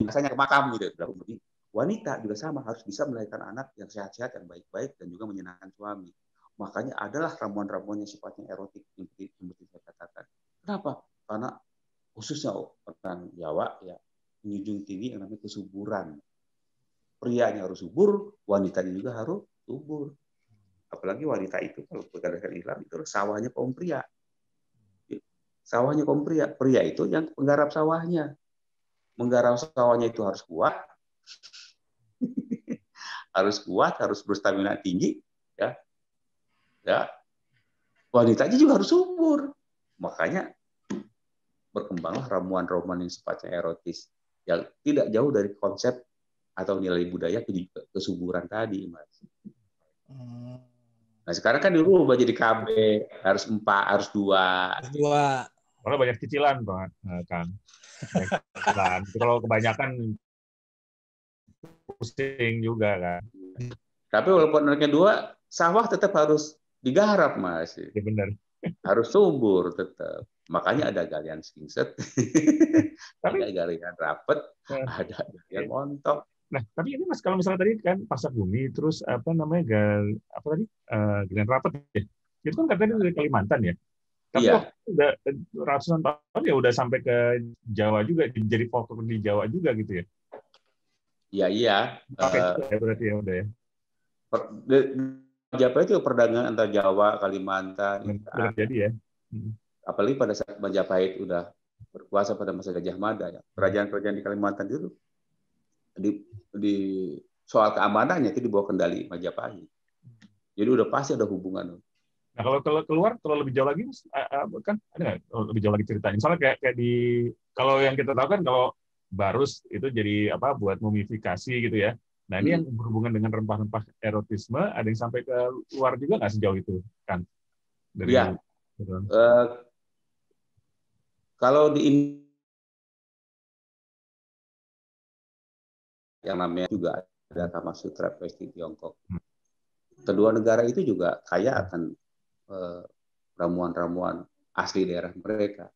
biasanya ke makam gitu. Wanita juga sama harus bisa melahirkan anak yang sehat-sehat, yang baik-baik dan juga menyenangkan suami. Makanya adalah ramuan-ramuan yang sifatnya erotik seperti saya katakan. Kenapa? Karena khususnya orang Jawa ya menjunjung tinggi yang namanya kesuburan. Prianya harus subur, wanitanya juga harus subur. Apalagi wanita itu kalau berdasarkan Islam itu sawahnya kaum pria. Sawahnya kaum pria. Pria itu yang penggarap sawahnya. Menggarap sawahnya itu harus kuat. harus kuat, harus berstamina tinggi, ya. Ya. Wanitanya juga harus subur. Makanya berkembanglah ramuan-ramuan yang sifatnya erotis yang tidak jauh dari konsep atau nilai budaya kesuburan tadi, Mas. Hmm. Nah sekarang kan dulu ubah jadi KB harus empat harus dua. Harus dua. Kalau banyak cicilan banget eh, kan. Cicilan. Kalau kebanyakan pusing juga kan. Tapi walaupun anaknya dua, sawah tetap harus digarap mas. Ya benar. Harus subur tetap. Makanya ada galian skingset, tapi ada galian rapet, ya. ada galian montok. Nah, tapi ini mas kalau misalnya tadi kan pasak bumi, terus apa namanya gal, apa tadi uh, galian rapet ya, itu kan katanya dari Kalimantan ya. Tapi iya. udah ratusan tahun ya udah sampai ke Jawa juga, jadi folklore di Jawa juga gitu ya. Iya iya. Pakai uh, ya berarti ya udah ya. Per, de, Majapahit itu perdagangan antara Jawa, Kalimantan. Jadi ya. Hmm apalagi pada saat Majapahit udah berkuasa pada masa Gajah Mada ya. Kerajaan-kerajaan di Kalimantan itu di, di soal keamanannya itu dibawa kendali Majapahit. Jadi udah pasti ada hubungan. Nah kalau kalau keluar kalau lebih jauh lagi kan ada lebih jauh lagi ceritanya? Misalnya kayak kayak di kalau yang kita tahu kan kalau barus itu jadi apa buat mumifikasi gitu ya. Nah ini hmm. yang berhubungan dengan rempah-rempah erotisme ada yang sampai ke luar juga nggak sejauh itu kan? Dari ya. Uh, kalau di yang namanya juga ada Kama Sutra versi Tiongkok. Hmm. Kedua negara itu juga kaya akan eh, ramuan-ramuan asli daerah mereka.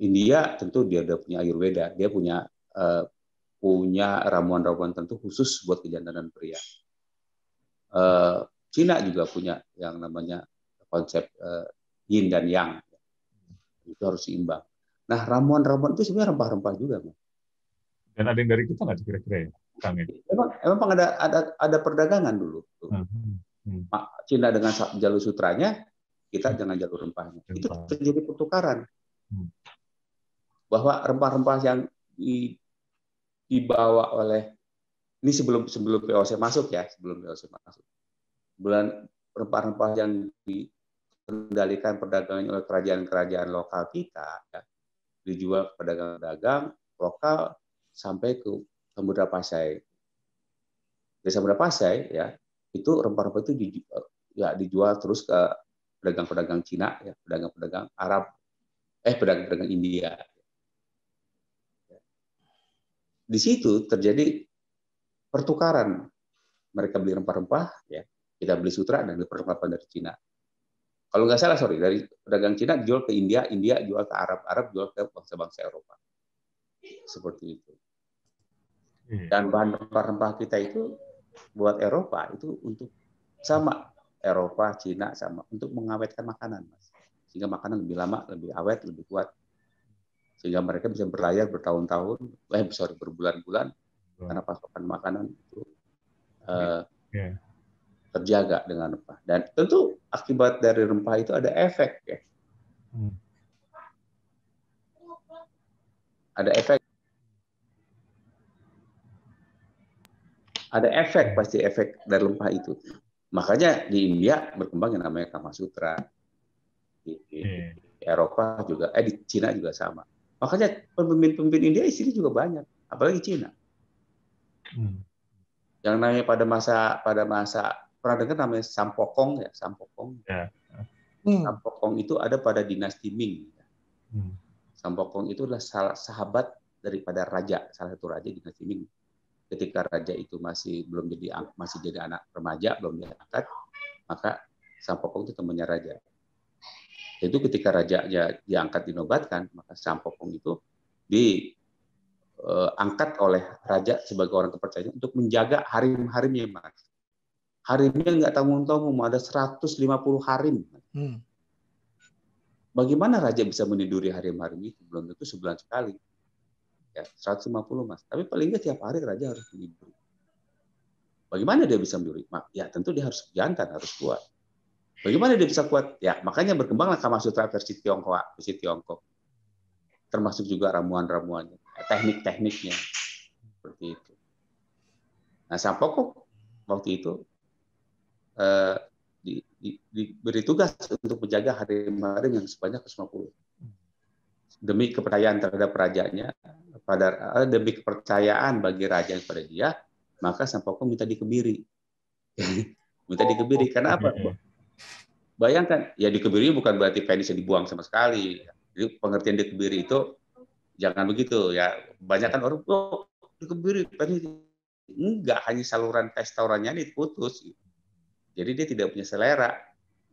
India tentu dia udah punya Ayurveda, dia punya uh, punya ramuan-ramuan tentu khusus buat kejantanan pria. Uh, Cina juga punya yang namanya konsep uh, Yin dan Yang itu harus seimbang. Nah, ramuan-ramuan itu sebenarnya rempah-rempah juga, Bang. Dan ada yang dari kita nggak kira-kira ya, Kang? Emang, emang ada, ada ada perdagangan dulu. Hmm. Hmm. Cina dengan jalur sutranya, kita dengan jalur rempahnya. Rempah. Itu terjadi pertukaran. Hmm. Bahwa rempah-rempah yang di, dibawa oleh ini sebelum sebelum POC masuk ya, sebelum POC masuk. Bulan rempah-rempah yang di dikendalikan perdagangan oleh kerajaan-kerajaan lokal kita, ya, dijual ke pedagang-pedagang lokal sampai ke Samudra Pasai. Dari Samudra Pasai, ya, itu rempah-rempah itu dijual, ya, dijual terus ke pedagang-pedagang Cina, ya, pedagang-pedagang Arab, eh pedagang-pedagang India. Di situ terjadi pertukaran. Mereka beli rempah-rempah, ya, kita beli sutra dan beli rempah dari Cina kalau nggak salah sorry dari pedagang Cina jual ke India, India jual ke Arab, Arab jual ke bangsa-bangsa Eropa. Seperti itu. Hmm. Dan bahan rempah-rempah kita itu buat Eropa itu untuk sama Eropa, Cina sama untuk mengawetkan makanan, mas. Sehingga makanan lebih lama, lebih awet, lebih kuat. Sehingga mereka bisa berlayar bertahun-tahun, eh sorry berbulan-bulan karena pasokan makanan itu uh, yeah terjaga dengan rempah. Dan tentu akibat dari rempah itu ada efek ya. Hmm. Ada efek. Ada efek pasti efek dari rempah itu. Makanya di India berkembang yang namanya Kama Sutra. Di, di, di Eropa juga, eh di Cina juga sama. Makanya pemimpin-pemimpin India istri juga banyak, apalagi Cina. Hmm. Yang namanya pada masa pada masa pernah dengar namanya Sampokong ya, Sampokong. Ya. Hmm. Sampokong itu ada pada dinasti Ming. Hmm. Sampokong itu adalah salah sahabat daripada raja, salah satu raja dinasti Ming. Ketika raja itu masih belum jadi masih jadi anak remaja, belum diangkat, maka Sampokong itu temannya raja. Itu ketika raja diangkat dinobatkan, maka Sampokong itu diangkat eh, oleh raja sebagai orang kepercayaan untuk menjaga harim-harimnya mas harimnya nggak tanggung-tanggung, ada 150 harim. Hmm. Bagaimana raja bisa meniduri harim-harim itu? Belum tentu sebulan sekali. ya 150 mas. Tapi paling nggak tiap hari raja harus beli Bagaimana dia bisa mencuri? Ya tentu dia harus jantan, harus kuat. Bagaimana dia bisa kuat? Ya makanya berkembanglah Kama Sutra versi Tiongkok, versi Tiongkok. Termasuk juga ramuan-ramuannya, teknik-tekniknya. Seperti itu. Nah, Sampokok waktu itu eh, di, di, diberi tugas untuk menjaga harim-harim yang sebanyak 50 demi kepercayaan terhadap rajanya pada eh, demi kepercayaan bagi raja kepada dia maka Sampoko minta dikebiri. minta dikebiri. Karena apa? Bayangkan, ya dikebiri bukan berarti penisnya dibuang sama sekali. Jadi pengertian dikebiri itu jangan begitu ya. Banyak kan orang, oh dikebiri, penis. Enggak, hanya saluran testosteronnya ini putus. Jadi dia tidak punya selera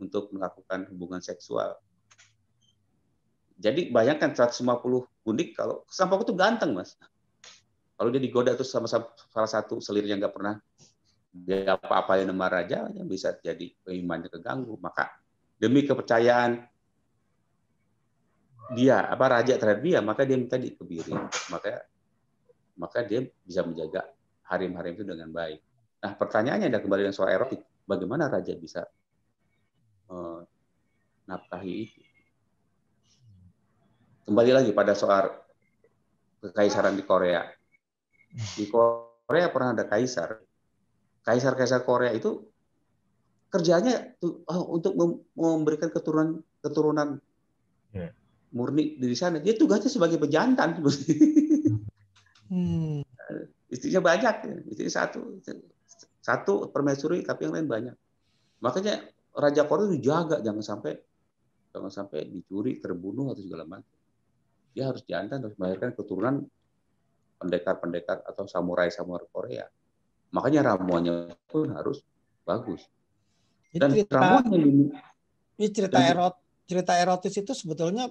untuk melakukan hubungan seksual. Jadi bayangkan 150 unik kalau Sampoko itu ganteng, Mas. Kalau dia digoda terus sama salah satu selir yang nggak pernah dia apa-apain nama raja, yang bisa jadi imannya keganggu. Maka demi kepercayaan dia apa raja terhadap dia, maka dia minta dikebiri. Maka maka dia bisa menjaga harim-harim itu dengan baik. Nah, pertanyaannya ada kembali dengan soal erotik. Bagaimana raja bisa uh, nafkahi itu? Kembali lagi pada soal kekaisaran di Korea di Korea pernah ada kaisar. Kaisar-kaisar Korea itu kerjanya oh, untuk memberikan keturunan keturunan yeah. murni di sana. Dia tugasnya sebagai pejantan. hmm. Istrinya banyak, istrinya satu, satu permaisuri tapi yang lain banyak. Makanya Raja Korea dijaga jangan sampai jangan sampai dicuri, terbunuh atau segala macam. Dia harus jantan, harus melahirkan keturunan pendekar-pendekar atau samurai-samurai Korea. Makanya ramuannya pun harus bagus. Dan ini cerita, ramuannya ini, ini cerita dan, erot cerita erotis itu sebetulnya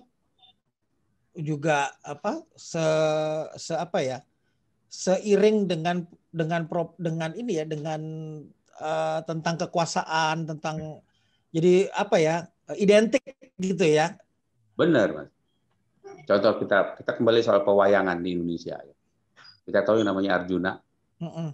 juga apa se, se apa ya seiring dengan dengan pro, dengan ini ya dengan uh, tentang kekuasaan tentang jadi apa ya identik gitu ya benar mas contoh kita kita kembali soal pewayangan di Indonesia ya. Kita tahu yang namanya Arjuna. Mm-mm.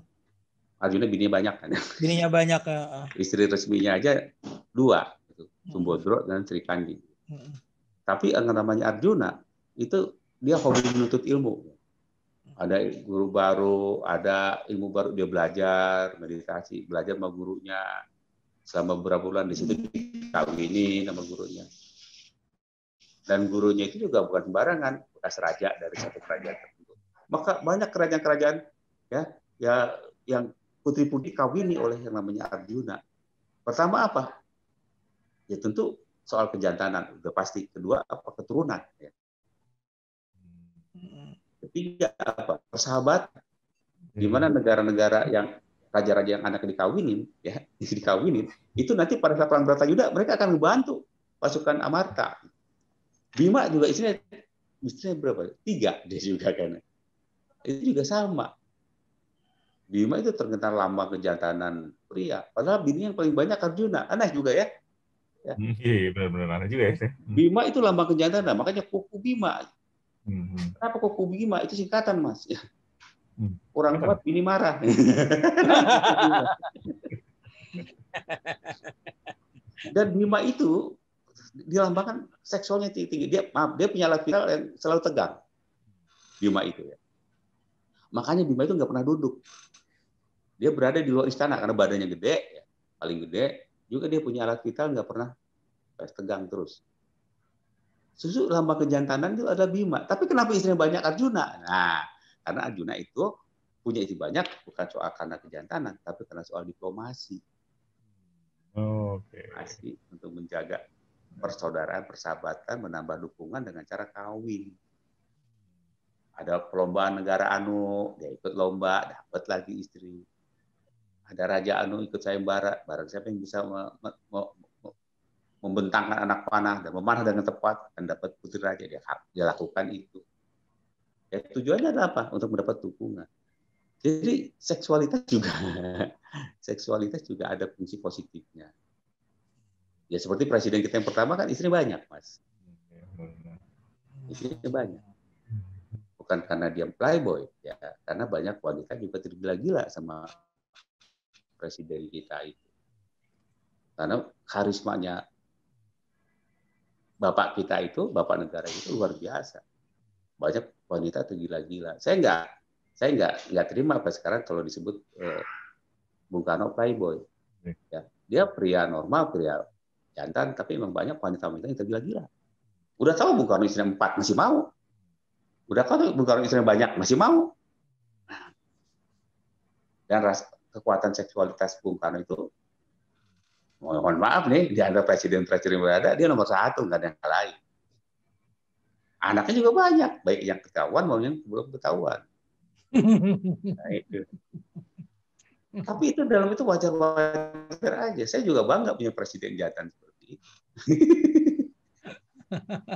Arjuna bininya banyak kan. Bininya banyak. Uh. Istri resminya aja dua, gitu. Sumbodro dan Sri Kandi. Mm. Tapi yang namanya Arjuna itu dia hobi menuntut ilmu. Ada guru baru, ada ilmu baru dia belajar, meditasi, belajar sama gurunya selama beberapa bulan di situ dikawini sama gurunya. Dan gurunya itu juga bukan sembarangan, bekas raja dari satu kerajaan maka banyak kerajaan-kerajaan ya ya yang putri-putri kawini oleh yang namanya Arjuna. Pertama apa? Ya tentu soal kejantanan udah pasti. Kedua apa keturunan. Ya. Ketiga apa? Persahabatan. Di mana negara-negara yang raja-raja yang anak dikawinin, ya dikawinin, itu nanti pada saat perang Bratayuda mereka akan membantu pasukan Amarta. Bima juga istrinya istrinya berapa? Tiga dia juga kan itu juga sama. Bima itu terkenal lama kejantanan pria. Padahal bini yang paling banyak Arjuna. Aneh juga ya. ya. Hmm, iya, benar-benar aneh juga ya. Hmm. Bima itu lambang kejantanan, makanya kuku Bima. Hmm. Kenapa kuku Bima? Itu singkatan, Mas. Ya. Orang kuat bini marah. Dan Bima itu dilambangkan seksualnya tinggi. Dia maaf, dia punya laki yang selalu tegang. Bima itu ya. Makanya Bima itu nggak pernah duduk. Dia berada di luar istana karena badannya gede, ya, paling gede. Juga dia punya alat vital nggak pernah tegang terus. Susu lambang kejantanan itu ada Bima. Tapi kenapa istrinya banyak Arjuna? Nah, karena Arjuna itu punya istri banyak bukan soal karena kejantanan, tapi karena soal diplomasi. Oke. Okay. untuk menjaga persaudaraan, persahabatan, menambah dukungan dengan cara kawin ada perlombaan negara anu dia ikut lomba dapat lagi istri ada raja anu ikut sayembara barang siapa yang bisa me, me, me, membentangkan anak panah dan memanah dengan tepat dan dapat putri raja dia, dia lakukan itu. Ya tujuannya adalah apa? Untuk mendapat dukungan. Jadi seksualitas juga seksualitas juga ada fungsi positifnya. Ya seperti presiden kita yang pertama kan istri banyak mas. Istrinya banyak. Bukan karena dia playboy ya. Karena banyak wanita juga tergila-gila sama presiden kita itu. Karena karismanya bapak kita itu bapak negara itu luar biasa. Banyak wanita tergila-gila saya nggak saya nggak nggak terima apa sekarang kalau disebut eh, Bung Karno playboy. Ya dia pria normal pria jantan tapi memang banyak wanita-wanita yang tergila-gila. Udah tahu Bung Karno istri empat masih mau. Udah kan Bung Karno istrinya banyak, masih mau. Dan ras, kekuatan seksualitas Bung Karno itu, mohon maaf nih, di antara presiden-presiden berada, dia nomor satu, nggak ada yang lain. Anaknya juga banyak, baik yang ketahuan maupun yang belum ketahuan. Nah, itu. Tapi itu dalam itu wajar-wajar aja. Saya juga bangga punya presiden jantan seperti itu.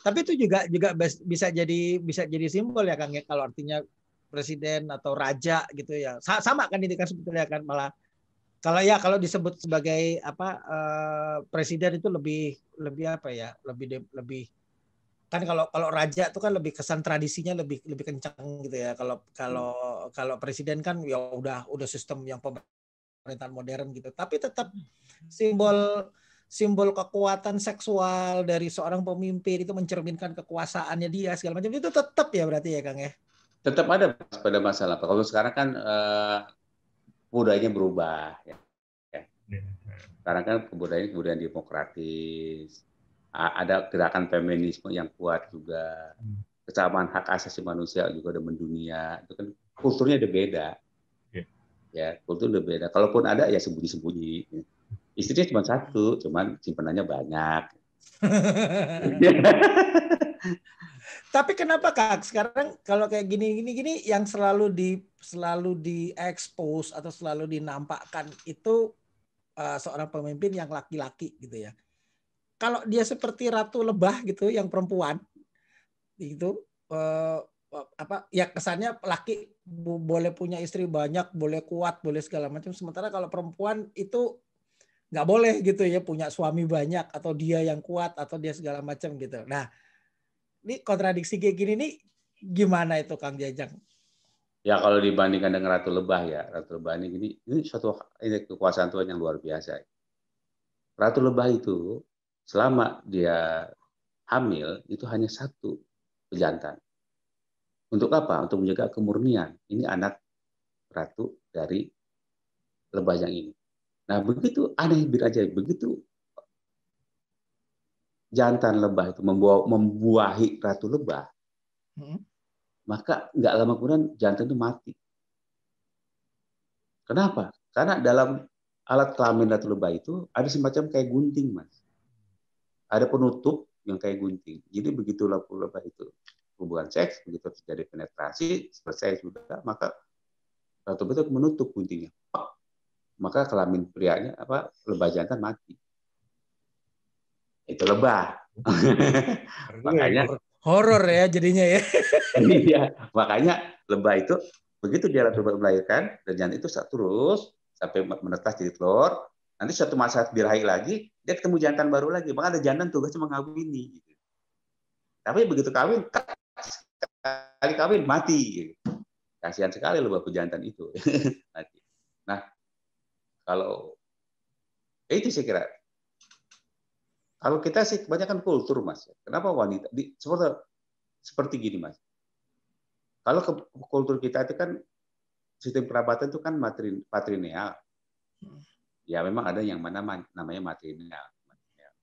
Tapi itu juga juga bisa jadi bisa jadi simbol ya Kang ya kalau artinya presiden atau raja gitu ya. Sama kan ini kan sebetulnya kan malah kalau ya kalau disebut sebagai apa uh, presiden itu lebih lebih apa ya lebih lebih kan kalau kalau raja itu kan lebih kesan tradisinya lebih lebih kencang gitu ya. Kalau kalau kalau presiden kan ya udah udah sistem yang pemerintahan modern gitu. Tapi tetap simbol simbol kekuatan seksual dari seorang pemimpin itu mencerminkan kekuasaannya dia segala macam. Itu tetap ya berarti ya Kang ya? Tetap ada pada masalah. Kalau sekarang kan uh, budayanya berubah ya. ya. sekarang kan kebudayaan kebudayaan demokratis ada gerakan feminisme yang kuat juga hmm. kesamaan hak asasi manusia juga udah mendunia itu kan kulturnya udah beda ya, ya kultur udah beda kalaupun ada ya sembunyi-sembunyi Istrinya cuma satu, cuman simpenannya banyak. Tapi kenapa Kak sekarang kalau kayak gini gini gini yang selalu di selalu diekspos atau selalu dinampakkan itu uh, seorang pemimpin yang laki-laki gitu ya. Kalau dia seperti ratu lebah gitu yang perempuan itu uh, apa ya kesannya laki boleh punya istri banyak, boleh kuat, boleh segala macam. Sementara kalau perempuan itu nggak boleh gitu ya punya suami banyak atau dia yang kuat atau dia segala macam gitu. Nah, ini kontradiksi kayak gini nih gimana itu Kang Jajang? Ya kalau dibandingkan dengan Ratu Lebah ya, Ratu Lebah ini gini, ini suatu ini kekuasaan Tuhan yang luar biasa. Ratu Lebah itu selama dia hamil itu hanya satu pejantan. Untuk apa? Untuk menjaga kemurnian. Ini anak ratu dari lebah yang ini. Nah begitu aneh aja begitu jantan lebah itu membawa, membuahi ratu lebah, hmm. maka nggak lama kemudian jantan itu mati. Kenapa? Karena dalam alat kelamin ratu lebah itu ada semacam kayak gunting, mas. Ada penutup yang kayak gunting. Jadi begitu ratu lebah itu hubungan seks, begitu terjadi penetrasi, selesai sudah, maka ratu lebah itu menutup guntingnya maka kelamin prianya apa lebah jantan mati. Itu lebah. makanya horor ya jadinya ya. iya, makanya lebah itu begitu dia melahirkan dan jantan itu terus sampai menetas jadi telur. Nanti suatu masa birahi lagi, dia ketemu jantan baru lagi. Maka ada jantan tugasnya mengawini. Gitu. Tapi begitu kawin, kali kawin mati. Kasihan sekali lebah pejantan itu. mati. Nah, kalau ya itu saya kira. Kalau kita sih kebanyakan kultur mas. Kenapa wanita? Di, seperti seperti gini mas. Kalau ke, kultur kita itu kan sistem kerabatan itu kan matri, patrilineal. Ya memang ada yang mana namanya matrilineal.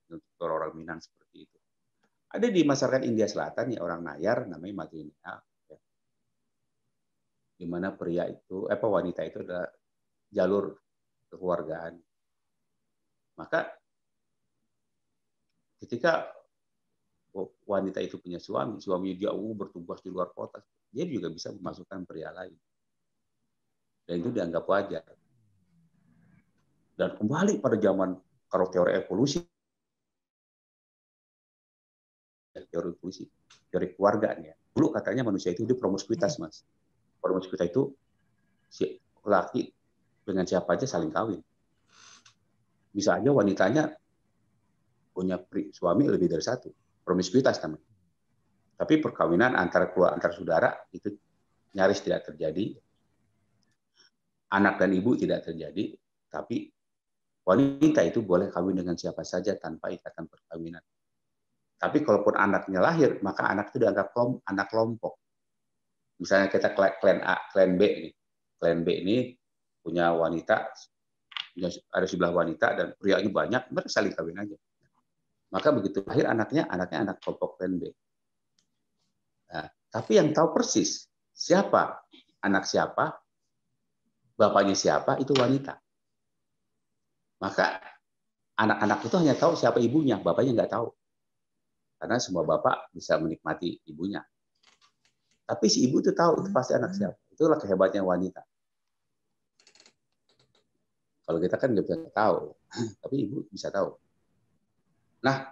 Untuk orang Minang seperti itu. Ada di masyarakat India Selatan ya orang Nayar namanya matrilineal. Ya. Di mana pria itu, apa wanita itu adalah jalur kekeluargaan. Maka ketika wanita itu punya suami, suami dia uh, bertugas di luar kota, dia juga bisa memasukkan pria lain. Dan itu dianggap wajar. Dan kembali pada zaman kalau teori evolusi, teori evolusi, teori keluarga nih ya. Dulu katanya manusia itu hidup promiskuitas, Mas. Promiskuitas itu si laki dengan siapa aja saling kawin. Bisa aja wanitanya punya suami lebih dari satu. Promiskuitas namanya. Tapi perkawinan antar keluarga antar saudara itu nyaris tidak terjadi. Anak dan ibu tidak terjadi, tapi wanita itu boleh kawin dengan siapa saja tanpa ikatan perkawinan. Tapi kalaupun anaknya lahir, maka anak itu dianggap anak kelompok. Misalnya kita klan A, klan B ini. Klan B ini punya wanita, ada sebelah wanita dan prianya banyak, mereka saling kawin aja. Maka begitu lahir anaknya, anaknya anak kelompok klan B. Nah, tapi yang tahu persis siapa anak siapa, bapaknya siapa itu wanita. Maka anak-anak itu hanya tahu siapa ibunya, bapaknya nggak tahu. Karena semua bapak bisa menikmati ibunya. Tapi si ibu itu tahu itu pasti anak siapa. Itulah kehebatnya wanita. Kalau kita kan nggak bisa tahu, tapi ibu bisa tahu. Nah,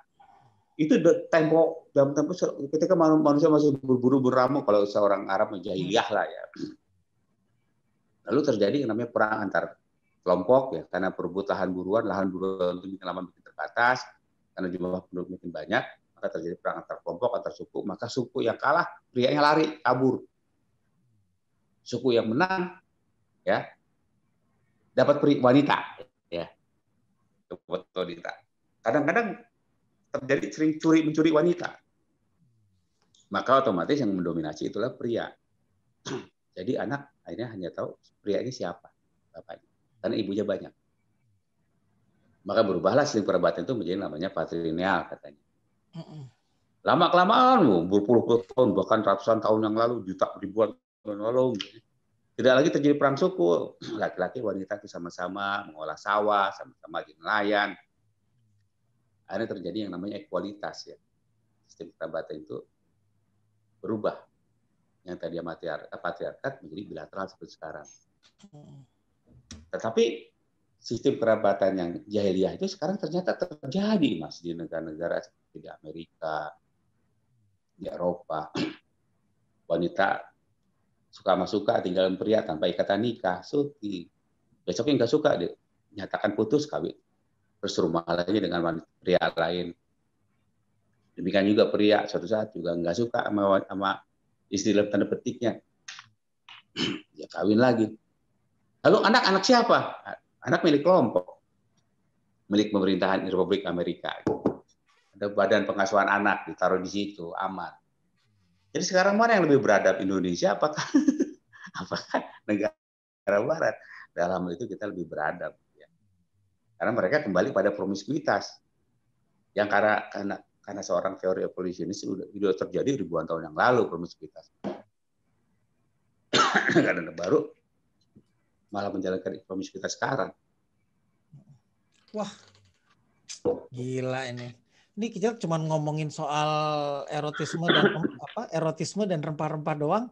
itu tempo dalam tempo ketika manusia masih berburu beramu kalau seorang Arab menjahiliyah lah ya. Lalu terjadi yang namanya perang antar kelompok ya karena perebut lahan buruan, lahan buruan itu lama makin terbatas karena jumlah penduduk makin banyak, maka terjadi perang antar kelompok, antar suku, maka suku yang kalah prianya lari kabur. Suku yang menang ya dapat wanita ya dapat wanita kadang-kadang terjadi sering curi mencuri wanita. Maka otomatis yang mendominasi itulah pria. Jadi anak akhirnya hanya tahu pria ini siapa bapaknya. Karena ibunya banyak. Maka berubahlah sering perabatan itu menjadi namanya patrilineal katanya. Lama kelamaan berpuluh-puluh tahun bahkan ratusan tahun yang lalu juta ribuan tahun lalu tidak lagi terjadi perang suku. Laki-laki wanita itu sama-sama mengolah sawah, sama-sama jadi nelayan. Akhirnya terjadi yang namanya ekualitas ya. Sistem kerabatan itu berubah. Yang tadi patriarkat menjadi bilateral seperti sekarang. Tetapi sistem kerabatan yang jahiliyah itu sekarang ternyata terjadi mas di negara-negara seperti di Amerika, di Eropa. Wanita suka sama suka tinggalin pria tanpa ikatan nikah suki besoknya nggak suka dia nyatakan putus kawin terus rumah lagi dengan pria lain demikian juga pria suatu saat juga nggak suka sama, sama istri dalam tanda petiknya ya kawin lagi lalu anak-anak siapa anak milik kelompok milik pemerintahan Republik Amerika ada badan pengasuhan anak ditaruh di situ aman jadi sekarang mana yang lebih beradab Indonesia? Apakah apakah negara Barat? Dalam itu kita lebih beradab. Karena mereka kembali pada promiskuitas. Yang karena karena karena seorang teori evolusionis sudah, sudah terjadi ribuan tahun yang lalu promiskuitas. Karena baru malah menjalankan promiskuitas sekarang. Wah, gila ini ini kita cuma ngomongin soal erotisme dan apa erotisme dan rempah-rempah doang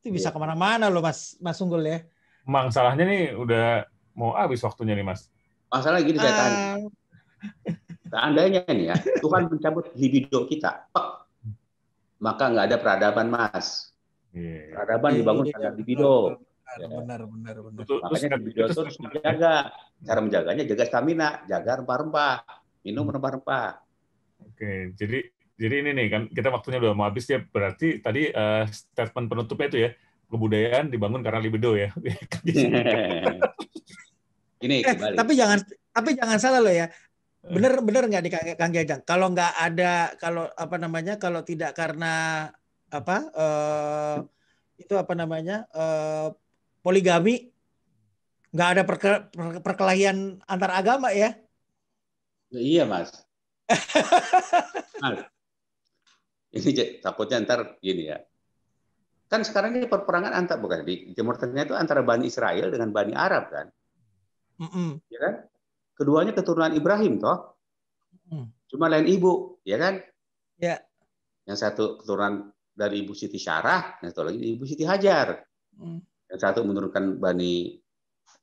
itu bisa yeah. ke mana-mana loh mas mas Unggul ya Mang salahnya nih udah mau habis waktunya nih mas masalah gini saya tanya uh... seandainya nih ya Tuhan mencabut libido kita maka nggak ada peradaban mas yeah. peradaban dibangun yeah, pada libido benar, ya. benar benar benar makanya libido itu harus dijaga cara menjaganya jaga stamina jaga rempah-rempah minum hmm. rempah-rempah Oke, jadi jadi ini nih kan kita waktunya udah mau habis ya. Berarti tadi uh, statement penutupnya itu ya kebudayaan dibangun karena libido ya. ini eh, tapi jangan tapi jangan salah loh ya. Bener bener nggak di Kang Jajang? Kalau nggak ada kalau apa namanya kalau tidak karena apa uh, itu apa namanya uh, poligami nggak ada perke, perkelahian antar agama ya? Iya mas nah, ini takutnya ntar gini ya. Kan sekarang ini perperangan antar bukan di Timur Tengah itu antara Bani Israel dengan Bani Arab kan. Mm -mm. Ya kan? Keduanya keturunan Ibrahim toh. Mm. Cuma lain ibu, ya kan? Ya. Yeah. Yang satu keturunan dari Ibu Siti Syarah, yang satu lagi Ibu Siti Hajar. Mm. Yang satu menurunkan Bani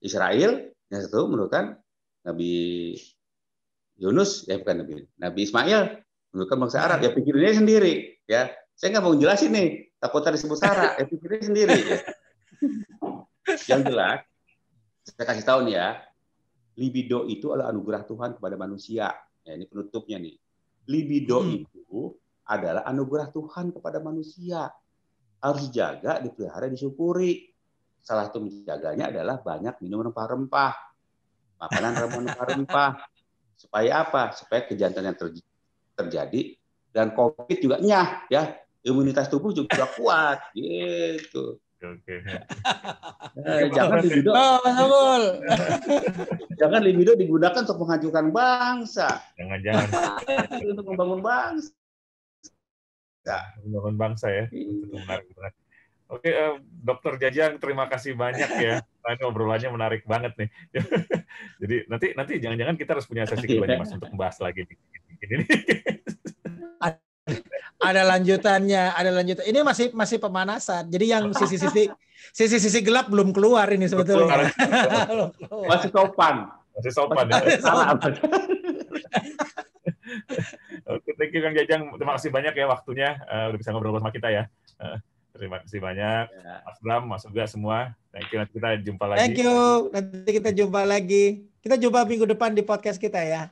Israel, yang satu menurunkan Nabi Yunus ya bukan Nabi Nabi Ismail menurutkan bangsa Arab ya pikirnya sendiri ya saya nggak mau jelasin nih takutnya disebut Sarah ya pikirnya sendiri ya. yang jelas saya kasih tahu nih ya libido itu adalah anugerah Tuhan kepada manusia ya ini penutupnya nih libido hmm. itu adalah anugerah Tuhan kepada manusia. Harus dijaga, dipelihara, disyukuri. Salah satu menjaganya adalah banyak minum rempah-rempah. Makanan rempah-rempah. Supaya apa? Supaya kejantan yang terjadi dan COVID juga nyah ya. Imunitas tubuh juga kuat gitu. Oke. Eh, jangan libido. Oh, jangan libido digunakan untuk menghancurkan bangsa. Jangan jangan. untuk membangun bangsa. Membangun bangsa ya. Itu menarik banget. Oke, uh, Dokter Jajang, terima kasih banyak ya. Ini obrolannya menarik banget nih. Jadi nanti nanti jangan-jangan kita harus punya sesi kedua mas untuk membahas lagi. Ini ada lanjutannya, ada lanjutan. Ini masih masih pemanasan. Jadi yang sisi-sisi sisi-sisi gelap belum keluar ini sebetulnya. Masih sopan. Masih sopan. Ya. Oke, thank you Kang Jajang. Terima kasih banyak ya waktunya uh, udah bisa ngobrol sama kita ya. Uh, terima kasih banyak. Ya. Mas Bram, Mas juga semua. Thank you. Nanti kita jumpa lagi. Thank you. Nanti kita jumpa lagi. Kita jumpa minggu depan di podcast kita ya.